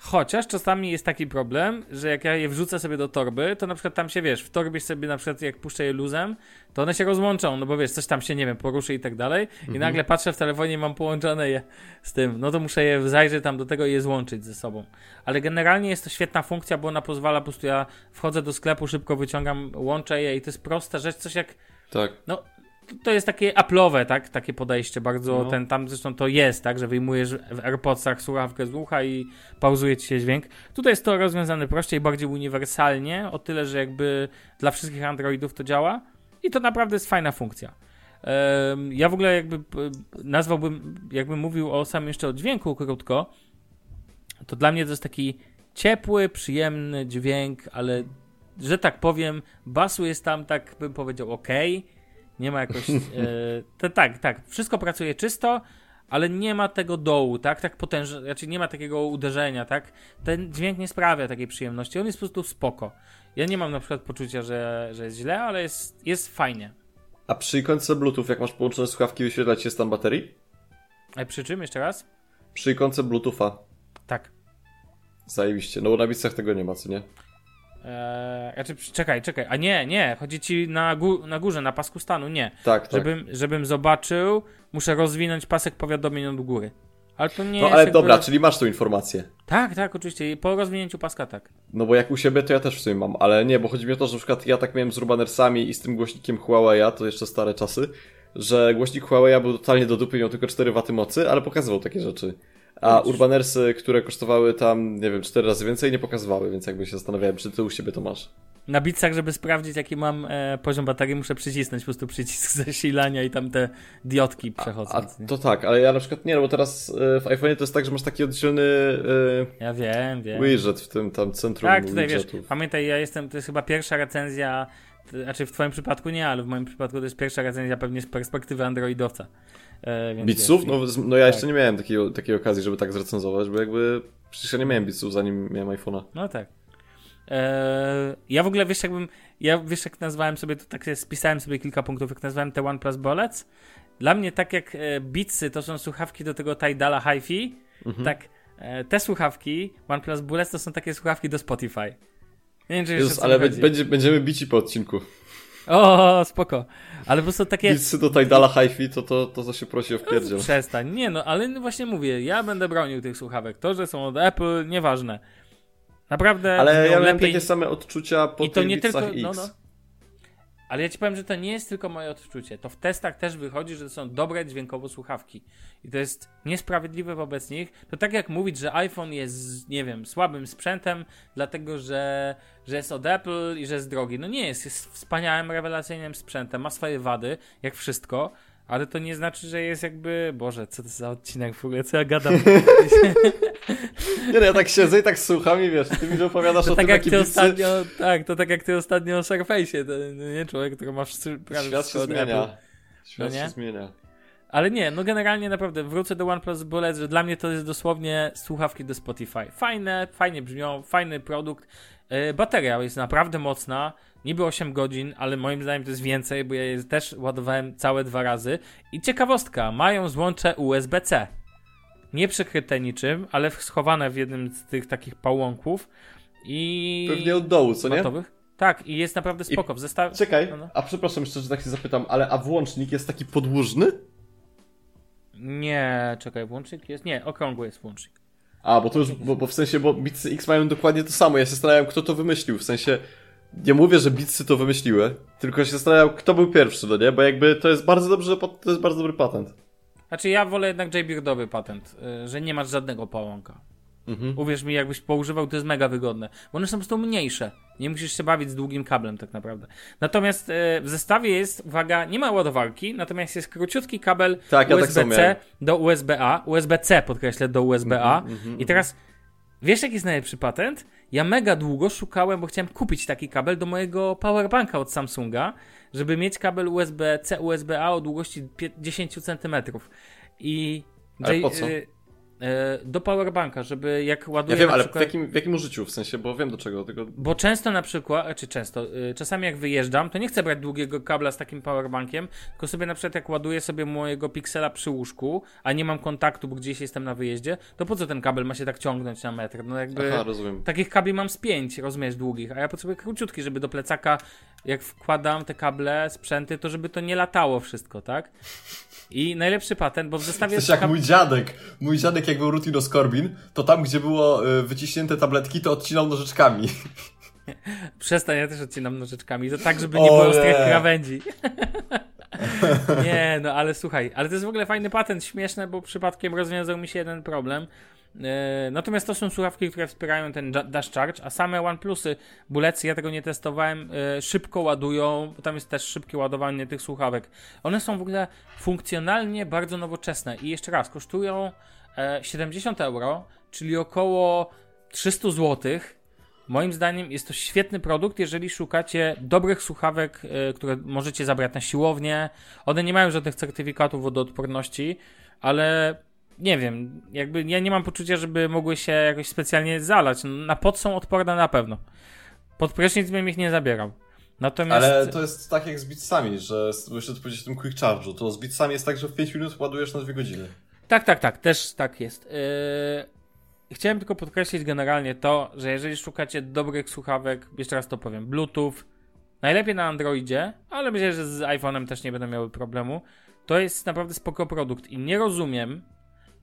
B: Chociaż czasami jest taki problem, że jak ja je wrzucę sobie do torby, to na przykład tam się wiesz, w torbie sobie na przykład jak puszczę je luzem, to one się rozłączą, no bo wiesz, coś tam się nie wiem, poruszy i tak dalej. Mhm. I nagle patrzę w telefonie i mam połączone je z tym. No to muszę je zajrzeć tam do tego i je złączyć ze sobą. Ale generalnie jest to świetna funkcja, bo ona pozwala po prostu ja wchodzę do sklepu, szybko wyciągam, łączę je i to jest prosta rzecz, coś jak.
C: Tak.
B: No, to jest takie Apple'owe, tak? Takie podejście bardzo,
C: No.
B: ten tam zresztą to jest, tak? Że wyjmujesz w AirPodsach słuchawkę z ucha i pauzuje ci się dźwięk. Tutaj jest to rozwiązane prościej, bardziej uniwersalnie, o tyle, że jakby dla wszystkich Androidów to działa i to naprawdę jest fajna funkcja. Ja w ogóle jakby nazwałbym, jakbym mówił o samym jeszcze o dźwięku krótko, to dla mnie to jest taki ciepły, przyjemny dźwięk, ale że tak powiem, basu jest tam tak bym powiedział ok, nie ma jakoś, e, to, tak, tak, wszystko pracuje czysto, ale nie ma tego dołu, tak, tak potężnego, znaczy nie ma takiego uderzenia, tak, ten dźwięk nie sprawia takiej przyjemności, on jest po prostu spoko. Ja nie mam na przykład poczucia, że, że jest źle, ale jest, jest fajnie.
C: A przy ikonce Bluetooth, jak masz połączone słuchawki, wyświetla ci się stan baterii?
B: A przy czym, jeszcze raz?
C: Przy ikonce Bluetootha.
B: Tak.
C: Zajebiście. No bo na bicach tego nie ma, co nie?
B: Eee, znaczy, czekaj, czekaj, a nie, nie, chodzi ci na, gó- na górze, na pasku stanu, nie.
C: Tak, tak.
B: Żebym, żebym zobaczył, muszę rozwinąć pasek powiadomień od góry. Ale to nie
C: No
B: jest
C: ale
B: jakby...
C: dobra, czyli masz tą informację.
B: Tak, tak, oczywiście. I Po rozwinięciu paska tak.
C: No bo jak u siebie, to ja też w sumie mam, ale nie, bo chodzi mi o to, że na przykład ja tak miałem z Urbanersami i z tym głośnikiem Huawei'a, to jeszcze stare czasy, że głośnik Huawei'a był totalnie do dupy, miał tylko 4 W mocy, ale pokazywał takie rzeczy. A. Urbanersy, które kosztowały tam, nie wiem, 4 razy więcej, nie pokazywały, więc jakby się zastanawiałem, czy ty u siebie to masz.
B: Na bicach, żeby sprawdzić, jaki mam e, poziom baterii, muszę przycisnąć po prostu przycisk zasilania i tam te diodki przechodzą.
C: To tak, ale ja na przykład nie, no bo teraz y, w iPhone'ie to jest tak, że masz taki oddzielny y,
B: Ja wiem, wiem.
C: widget w tym tam centrum
B: Tak, tutaj wiesz,
C: widgetów.
B: pamiętaj, ja jestem, to jest chyba pierwsza recenzja, znaczy w twoim przypadku nie, ale w moim przypadku to jest pierwsza recenzja pewnie z perspektywy androidowca. E,
C: Bitsów? No, no ja jeszcze
B: tak.
C: nie miałem takiej, takiej okazji, żeby tak zrecenzować, bo jakby przecież ja nie miałem Bitsów zanim miałem iPhone'a.
B: No tak. Eee, ja w ogóle wiesz, jakbym. Ja wiesz, jak nazwałem sobie, to tak spisałem sobie kilka punktów, jak nazwałem te OnePlus Bullets. Dla mnie, tak jak e, Beatsy to są słuchawki do tego Tidala HiFi,
C: Mhm.
B: tak e, te słuchawki OnePlus Bullets to są takie słuchawki do Spotify. Nie wiem, czy jeszcze
C: Jezus, ale
B: chodzi.
C: będzie, będziemy bici po odcinku.
B: O, spoko. Ale po prostu takie.
C: Bitsy do Tidala HiFi, to, to, to, to się prosi o wpierdziel.
B: Przestań. Nie no, ale właśnie mówię, ja będę bronił tych słuchawek. To, że są od Apple, nieważne. Naprawdę.
C: Ale ja miałem
B: lepiej...
C: takie same odczucia po
B: I to nie tylko. No, no. Ale ja ci powiem, że to nie jest tylko moje odczucie. To w testach też wychodzi, że to są dobre dźwiękowo słuchawki. I to jest niesprawiedliwe wobec nich. To tak jak mówić, że iPhone jest, nie wiem, słabym sprzętem, dlatego że, że jest od Apple i że jest drogi. No nie jest. Jest wspaniałym, rewelacyjnym sprzętem. Ma swoje wady, jak wszystko. Ale to nie znaczy, że jest jakby. Boże, co to za odcinek w ogóle? Co ja gadam?
C: Nie no, ja tak siedzę i tak słucham i wiesz, ty mi opowiadasz
B: To
C: o
B: tak
C: tym,
B: jak ty ostatnio. Tak, to tak jak ty ostatnio o Surface'ie. Nie człowiek, który masz prawie
C: Świat się zmienia.
B: Apple.
C: Świat
B: No
C: się zmienia.
B: Ale nie, no generalnie naprawdę wrócę do OnePlus Bullets, że dla mnie to jest dosłownie słuchawki do Spotify. Fajne, fajnie brzmią, fajny produkt. Yy, bateria jest naprawdę mocna, niby 8 godzin, ale moim zdaniem to jest więcej, bo ja je też ładowałem całe dwa razy. I ciekawostka, mają złącze USB-C. Nie przykryte niczym, ale schowane w jednym z tych takich pałąków. I...
C: Pewnie od dołu, co nie?
B: Matowych. Tak, i jest naprawdę spoko. W zestawie...
C: Czekaj,
B: No, no.
C: a przepraszam jeszcze, że tak się zapytam, ale a włącznik jest taki podłużny?
B: Nie, czekaj, włącznik jest? Nie, okrągły jest włącznik.
C: A, bo to już, bo, bo w sensie, bo Bitsy X mają dokładnie to samo. Ja się zastanawiam, kto to wymyślił. W sensie, nie mówię, że Bitsy to wymyśliły, tylko się zastanawiam, kto był pierwszy, no nie? Bo jakby to jest bardzo dobrze, to jest bardzo dobry patent.
B: Znaczy ja wolę jednak J-Beardowy patent, y, że nie masz żadnego pałąka.
C: Mhm.
B: Uwierz mi, jakbyś poużywał, to jest mega wygodne. Bo one są po prostu mniejsze. Nie musisz się bawić z długim kablem tak naprawdę. Natomiast y, w zestawie jest, uwaga, nie ma ładowarki, natomiast jest króciutki kabel
C: Tak, ja tak
B: USB-C do USB-A, USB-C podkreślę, do USB-A.
C: Mhm,
B: I teraz wiesz jaki jest najlepszy patent? Ja mega długo szukałem, bo chciałem kupić taki kabel do mojego powerbanka od Samsunga, żeby mieć kabel USB-C, USB-A o długości pie- 10 cm. I
C: Ale po co?
B: y, do powerbanka, żeby jak
C: Ja
B: ładuję
C: wiem, ale w
B: przykład...
C: jakim, w jakim użyciu? W sensie, bo wiem do czego.
B: Bo często na przykład, czy często, y, czasami jak wyjeżdżam, to nie chcę brać długiego kabla z takim powerbankiem, tylko sobie na przykład jak ładuję sobie mojego piksela przy łóżku, a nie mam kontaktu, bo gdzieś jestem na wyjeździe, to po co ten kabel ma się tak ciągnąć na metr? No jakby...
C: Aha, rozumiem.
B: Takich kabli mam z pięć, rozumiesz, długich, a ja potrzebuję króciutki, żeby do plecaka, jak wkładam te kable, sprzęty, to żeby to nie latało wszystko, tak? I najlepszy patent, bo w zestawie
D: Jesteś jak mój dziadek. Mój dziadek jak był Rutino Scorbin, to tam gdzie było y, wyciśnięte tabletki, to odcinał nożyczkami.
B: Przestań, ja też odcinam nożyczkami, to tak, żeby nie było ostrych krawędzi. Nie, no ale słuchaj, ale to jest w ogóle fajny patent, śmieszne, bo przypadkiem rozwiązał mi się jeden problem. E, Natomiast to są słuchawki, które wspierają ten dash charge, a same OnePlusy, bulecy, ja tego nie testowałem, e, szybko ładują, bo tam jest też szybkie ładowanie tych słuchawek. One są w ogóle funkcjonalnie bardzo nowoczesne i jeszcze raz, kosztują e, 70 euro, czyli około 300 zł. Moim zdaniem jest to świetny produkt, jeżeli szukacie dobrych słuchawek, e, które możecie zabrać na siłownię. One nie mają żadnych certyfikatów wodoodporności, ale nie wiem, jakby ja nie mam poczucia, żeby mogły się jakoś specjalnie zalać. Na pot są odporne na pewno. Pod prysznic bym ich nie zabierał. Natomiast
C: Ale to jest tak jak z Beatsami, że jeszcze tu powiedzieć o tym Quick Charge'u, to z Beatsami jest tak, że w 5 minut ładujesz na 2 godziny.
B: Tak, tak, tak, też tak jest. Yy... Chciałem tylko podkreślić generalnie to, że jeżeli szukacie dobrych słuchawek, jeszcze raz to powiem, Bluetooth, najlepiej na Androidzie, ale myślę, że z iPhone'em też nie będą miały problemu, to jest naprawdę spoko produkt i nie rozumiem,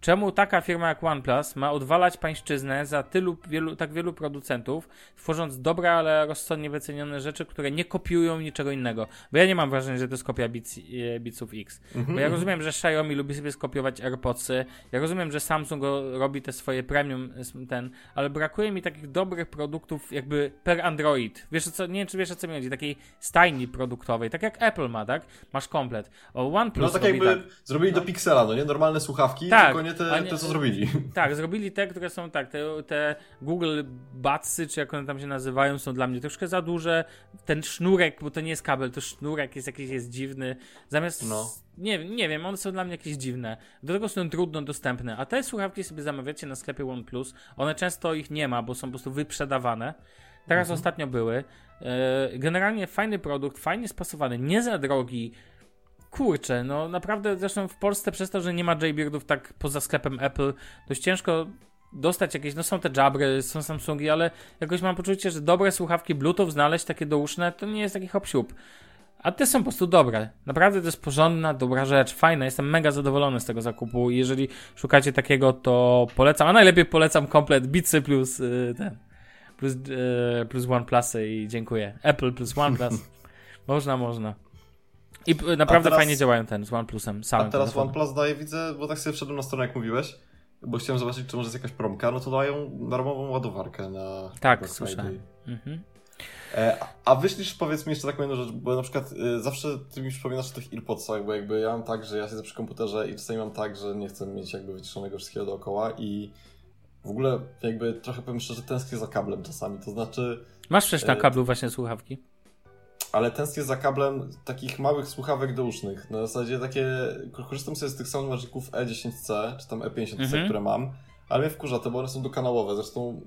B: czemu taka firma jak OnePlus ma odwalać pańszczyznę za tylu, wielu, tak wielu producentów, tworząc dobre, ale rozsądnie wycenione rzeczy, które nie kopiują niczego innego. Bo ja nie mam wrażenia, że to jest kopia Beats, e, Beatsów X. Bo ja rozumiem, że Xiaomi lubi sobie skopiować AirPodsy, ja rozumiem, że Samsung robi te swoje premium, s- ten, ale brakuje mi takich dobrych produktów jakby per Android. Wiesz co, nie wiem czy wiesz o co mi chodzi, takiej stajni produktowej, tak jak Apple ma, tak? Masz komplet. O OnePlus
C: No tak jakby
B: tak.
C: zrobili do Pixela, no nie? Normalne słuchawki,
B: Tak,
C: tylko nie te,
B: a nie-
C: te co zrobili.
B: Tak, zrobili te, które są tak, te, te Google Budsy, czy jak one tam się nazywają, są dla mnie troszkę za duże. Ten sznurek, bo to nie jest kabel, to sznurek jest jakiś jest dziwny. Zamiast.
C: No.
B: Nie, nie wiem, one są dla mnie jakieś dziwne. Do tego są trudno dostępne. A te słuchawki sobie zamawiacie na sklepie OnePlus. One często ich nie ma, bo są po prostu wyprzedawane. Teraz ostatnio były. E, Generalnie fajny produkt, fajnie spasowany, nie za drogi. Kurczę, no naprawdę zresztą w Polsce przez to, że nie ma Jaybeardów tak poza sklepem Apple, dość ciężko dostać jakieś, no są te Jabry, są Samsungi, ale jakoś mam poczucie, że dobre słuchawki Bluetooth znaleźć takie douszne, to nie jest taki hop siup. A te są po prostu dobre. Naprawdę to jest porządna, dobra rzecz, fajna. Jestem mega zadowolony z tego zakupu. Jeżeli szukacie takiego, to polecam. A najlepiej polecam komplet Beatsy plus y, ten. Plus, y, plus OnePlusy i dziękuję. Apple plus OnePlus. można, można. I naprawdę
C: teraz-
B: fajnie działają ten z OnePlusem
C: A teraz. OnePlus daje, widzę, bo tak sobie wszedłem na stronę jak mówiłeś, bo chciałem zobaczyć, czy może jest jakaś promka, no to dają darmową ładowarkę na
B: Tak.
C: Friday.
B: Mhm.
C: E, a- wyślisz, powiedz mi jeszcze taką jedną rzecz, bo na przykład y, zawsze ty mi przypominasz o tych AirPodsach, bo jakby ja mam tak, że ja siedzę przy komputerze i czasami mam tak, że nie chcę mieć jakby wyciszonego wszystkiego dookoła i w ogóle jakby trochę powiem szczerze, tęsknię za kablem czasami, to znaczy,
B: Masz przecież na
C: Y,
B: kablu właśnie słuchawki.
C: Ale tęsknię za kablem takich małych słuchawek dousznych, na zasadzie takie, korzystam sobie z tych Soundmagiców E10C, czy tam E50C,
B: Mhm.
C: które mam, ale mnie wkurza to, bo one są dokanałowe, zresztą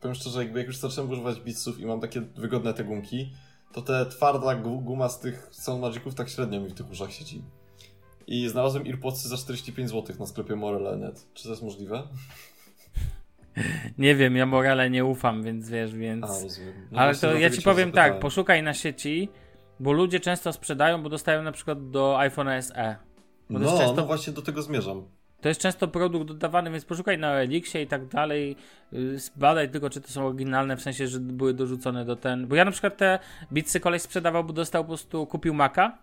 C: powiem szczerze, jakby jak już zacząłem używać Beatsów i mam takie wygodne te gumki, to te twarda gu- guma z tych Soundmagiców tak średnio mi w tych uszach siedzi. I znalazłem AirPodsy za 45 zł na sklepie Morele.net. Czy to jest możliwe?
B: Nie wiem, ja Morale nie ufam, więc wiesz, więc...
C: A. No
B: Ale to ja ci powiem tak, poszukaj na sieci, bo ludzie często sprzedają, bo dostają na przykład do iPhone SE. Bo
C: No,
B: często-
C: no właśnie do tego zmierzam.
B: To jest często produkt dodawany, więc poszukaj na Elixie i tak dalej. Zbadaj tylko, czy to są oryginalne, w sensie, że były dorzucone do ten. Bo ja na przykład te Beatsy koleś sprzedawał, bo dostał po prostu, kupił Maca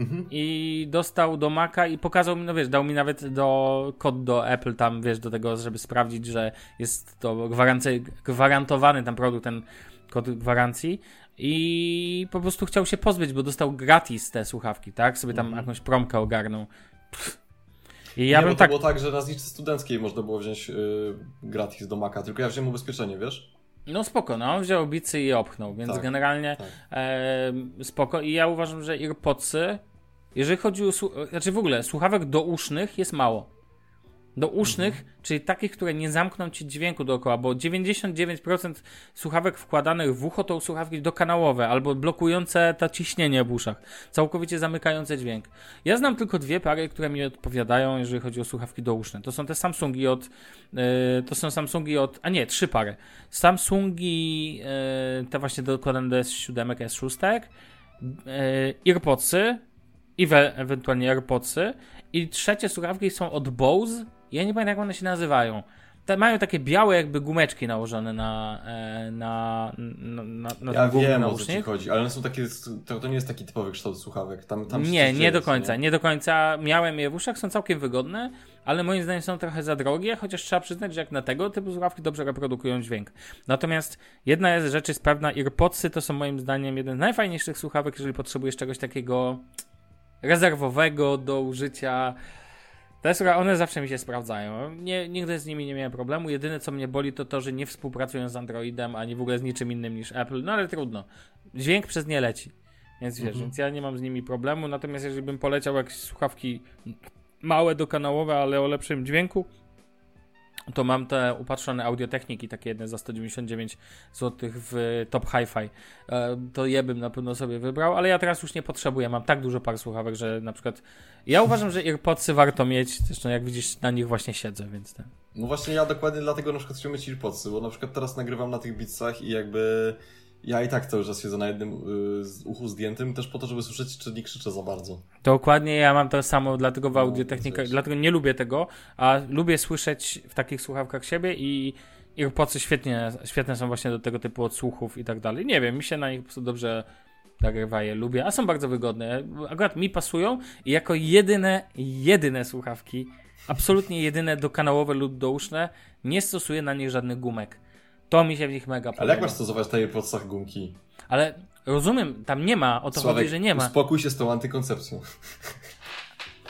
C: Mhm.
B: i dostał do Maca i pokazał mi, no wiesz, dał mi nawet do kod do Apple tam, wiesz, do tego, żeby sprawdzić, że jest to gwarancy, gwarantowany ten produkt, ten kod gwarancji i po prostu chciał się pozbyć, bo dostał gratis te słuchawki, tak? Sobie tam jakąś promkę ogarnął. Pff. I ja
C: Mhm. nie,
B: bym
C: bo to
B: tak...
C: było tak, że na zniżce studenckiej można było wziąć yy, gratis do Maca, tylko ja wziąłem ubezpieczenie, wiesz?
B: No spoko, no on wziął bicy i opchnął, więc
C: Tak,
B: generalnie
C: tak.
B: e, spoko. I ja uważam, że AirPodsy, jeżeli chodzi o, słu- znaczy w ogóle słuchawek dousznych jest mało. Dousznych,
C: Mhm.
B: czyli takich, które nie zamkną ci dźwięku dookoła, bo 99% słuchawek wkładanych w ucho to słuchawki dokanałowe albo blokujące to ciśnienie w uszach, całkowicie zamykające dźwięk. Ja znam tylko dwie pary, które mi odpowiadają, jeżeli chodzi o słuchawki douszne. To są te Samsungi od, e, to są Samsungi od, a nie, trzy pary. Samsungi, e, te właśnie dokładane do S7, S6, e, AirPodsy i we, ewentualnie AirPodsy i trzecie słuchawki są od Bose. Ja nie pamiętam jak one się nazywają. te, mają takie białe jakby gumeczki nałożone na, e, na, na, na, na
C: Ja
B: ten
C: wiem o co ci chodzi, ale one są takie, to, to nie jest taki typowy kształt słuchawek. Tam, tam
B: Nie, nie do końca, nie do końca. Miałem je w uszach, są całkiem wygodne, ale moim zdaniem są trochę za drogie, chociaż trzeba przyznać, że jak na tego typu słuchawki dobrze reprodukują dźwięk. Natomiast jedna rzecz jest pewna, AirPodsy to są moim zdaniem jeden z najfajniejszych słuchawek, jeżeli potrzebujesz czegoś takiego rezerwowego do użycia. Te słucha- one zawsze mi się sprawdzają. Nie, nigdy z nimi nie miałem problemu. Jedyne co mnie boli to to, że nie współpracują z Androidem, ani w ogóle z niczym innym niż Apple. No ale trudno. Dźwięk przez nie leci. Więc wiesz,
C: Mhm.
B: więc ja nie mam z nimi problemu. Natomiast jeżeli bym poleciał jakieś słuchawki małe, dokanałowe, ale o lepszym dźwięku, to mam te upatrzone audiotechniki, takie jedne za 199 zł w Top Hi-Fi. E, To je bym na pewno sobie wybrał, ale ja teraz już nie potrzebuję. Mam tak dużo par słuchawek, że na przykład ja uważam, że AirPodsy warto mieć. Zresztą jak widzisz, na nich właśnie siedzę, więc ten.
C: No właśnie ja dokładnie dlatego na przykład chciałem mieć AirPodsy, bo na przykład teraz nagrywam na tych beatsach i jakby ja i tak cały czas siedzę na jednym y, z uchu zdjętym, też po to, żeby słyszeć, czy nie krzyczę za bardzo.
B: Dokładnie, ja mam to samo, dlatego w
C: No,
B: audiotechnika,
C: wiesz.
B: dlatego nie lubię tego, a lubię słyszeć w takich słuchawkach siebie i AirPodsy świetnie, świetne są właśnie do tego typu odsłuchów i tak dalej. Nie wiem, mi się na nich po prostu dobrze nagrywa je, lubię, a są bardzo wygodne. Akurat mi pasują i jako jedyne, jedyne słuchawki, absolutnie jedyne dokanałowe lub douszne, nie stosuję na nich żadnych gumek. To mi się w nich mega podoba.
C: Ale jak masz stosować na AirPodsach gumki?
B: Ale rozumiem, tam nie ma, o to chodzi, że nie ma.
C: uspokój się z tą antykoncepcją.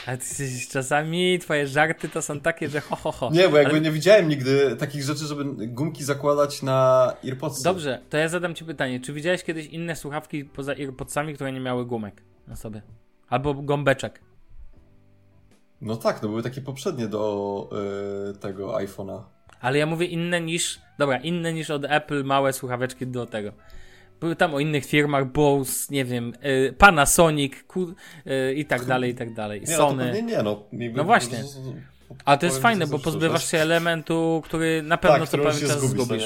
B: Ale ty, czasami twoje żarty to są takie, że ho, ho, ho.
C: Nie, bo jakby
B: Ale-
C: nie widziałem nigdy takich rzeczy, żeby gumki zakładać na AirPodsy.
B: Dobrze, to ja zadam ci pytanie. Czy widziałeś kiedyś inne słuchawki poza AirPodsami, które nie miały gumek na sobie? Albo gąbeczek.
C: No tak, no były takie poprzednie do y, tego iPhone'a.
B: Ale ja mówię inne niż, dobra, inne niż od Apple, małe słuchaweczki do tego. Były tam o innych firmach, Bose, nie wiem, y, Panasonic ku, y, i tak dalej, i tak dalej.
C: Nie, no
B: Sony.
C: pewnie nie, no. Jakby
B: No właśnie.
C: po prostu-
B: A to jest fajne, bo pozbywasz się elementu, który na pewno
C: Tak,
B: co pewien czas
C: zgubisz,
B: zgubisz.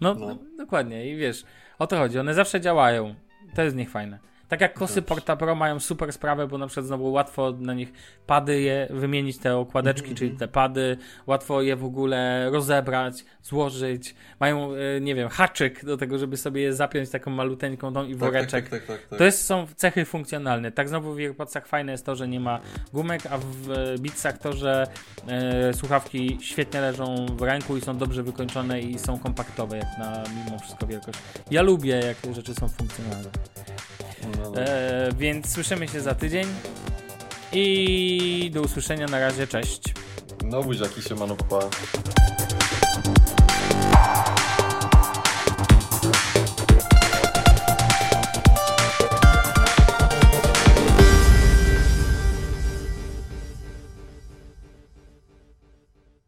C: no nie?
B: No,
C: No.
B: no, dokładnie i wiesz, o to chodzi, one zawsze działają. To jest z nich fajne. Tak jak kosy. Porta Pro mają super sprawę, bo na przykład znowu łatwo na nich pady je wymienić, te okładeczki,
C: Mhm,
B: czyli te pady, łatwo je w ogóle rozebrać, złożyć. Mają, e, nie wiem, haczyk do tego, żeby sobie je zapiąć taką maluteńką tą i
C: Tak,
B: woreczek.
C: Tak, tak, tak, tak.
B: To jest, są cechy funkcjonalne. Tak znowu w AirPodsach fajne jest to, że nie ma gumek, a w Beatsach to, że e, słuchawki świetnie leżą w ręku i są dobrze wykończone i są kompaktowe, jak na mimo wszystko wielkość. Ja lubię, jak rzeczy są funkcjonalne.
C: No, no.
B: E, więc słyszymy się za tydzień i do usłyszenia na razie, cześć.
C: No buziaki się mano, pa.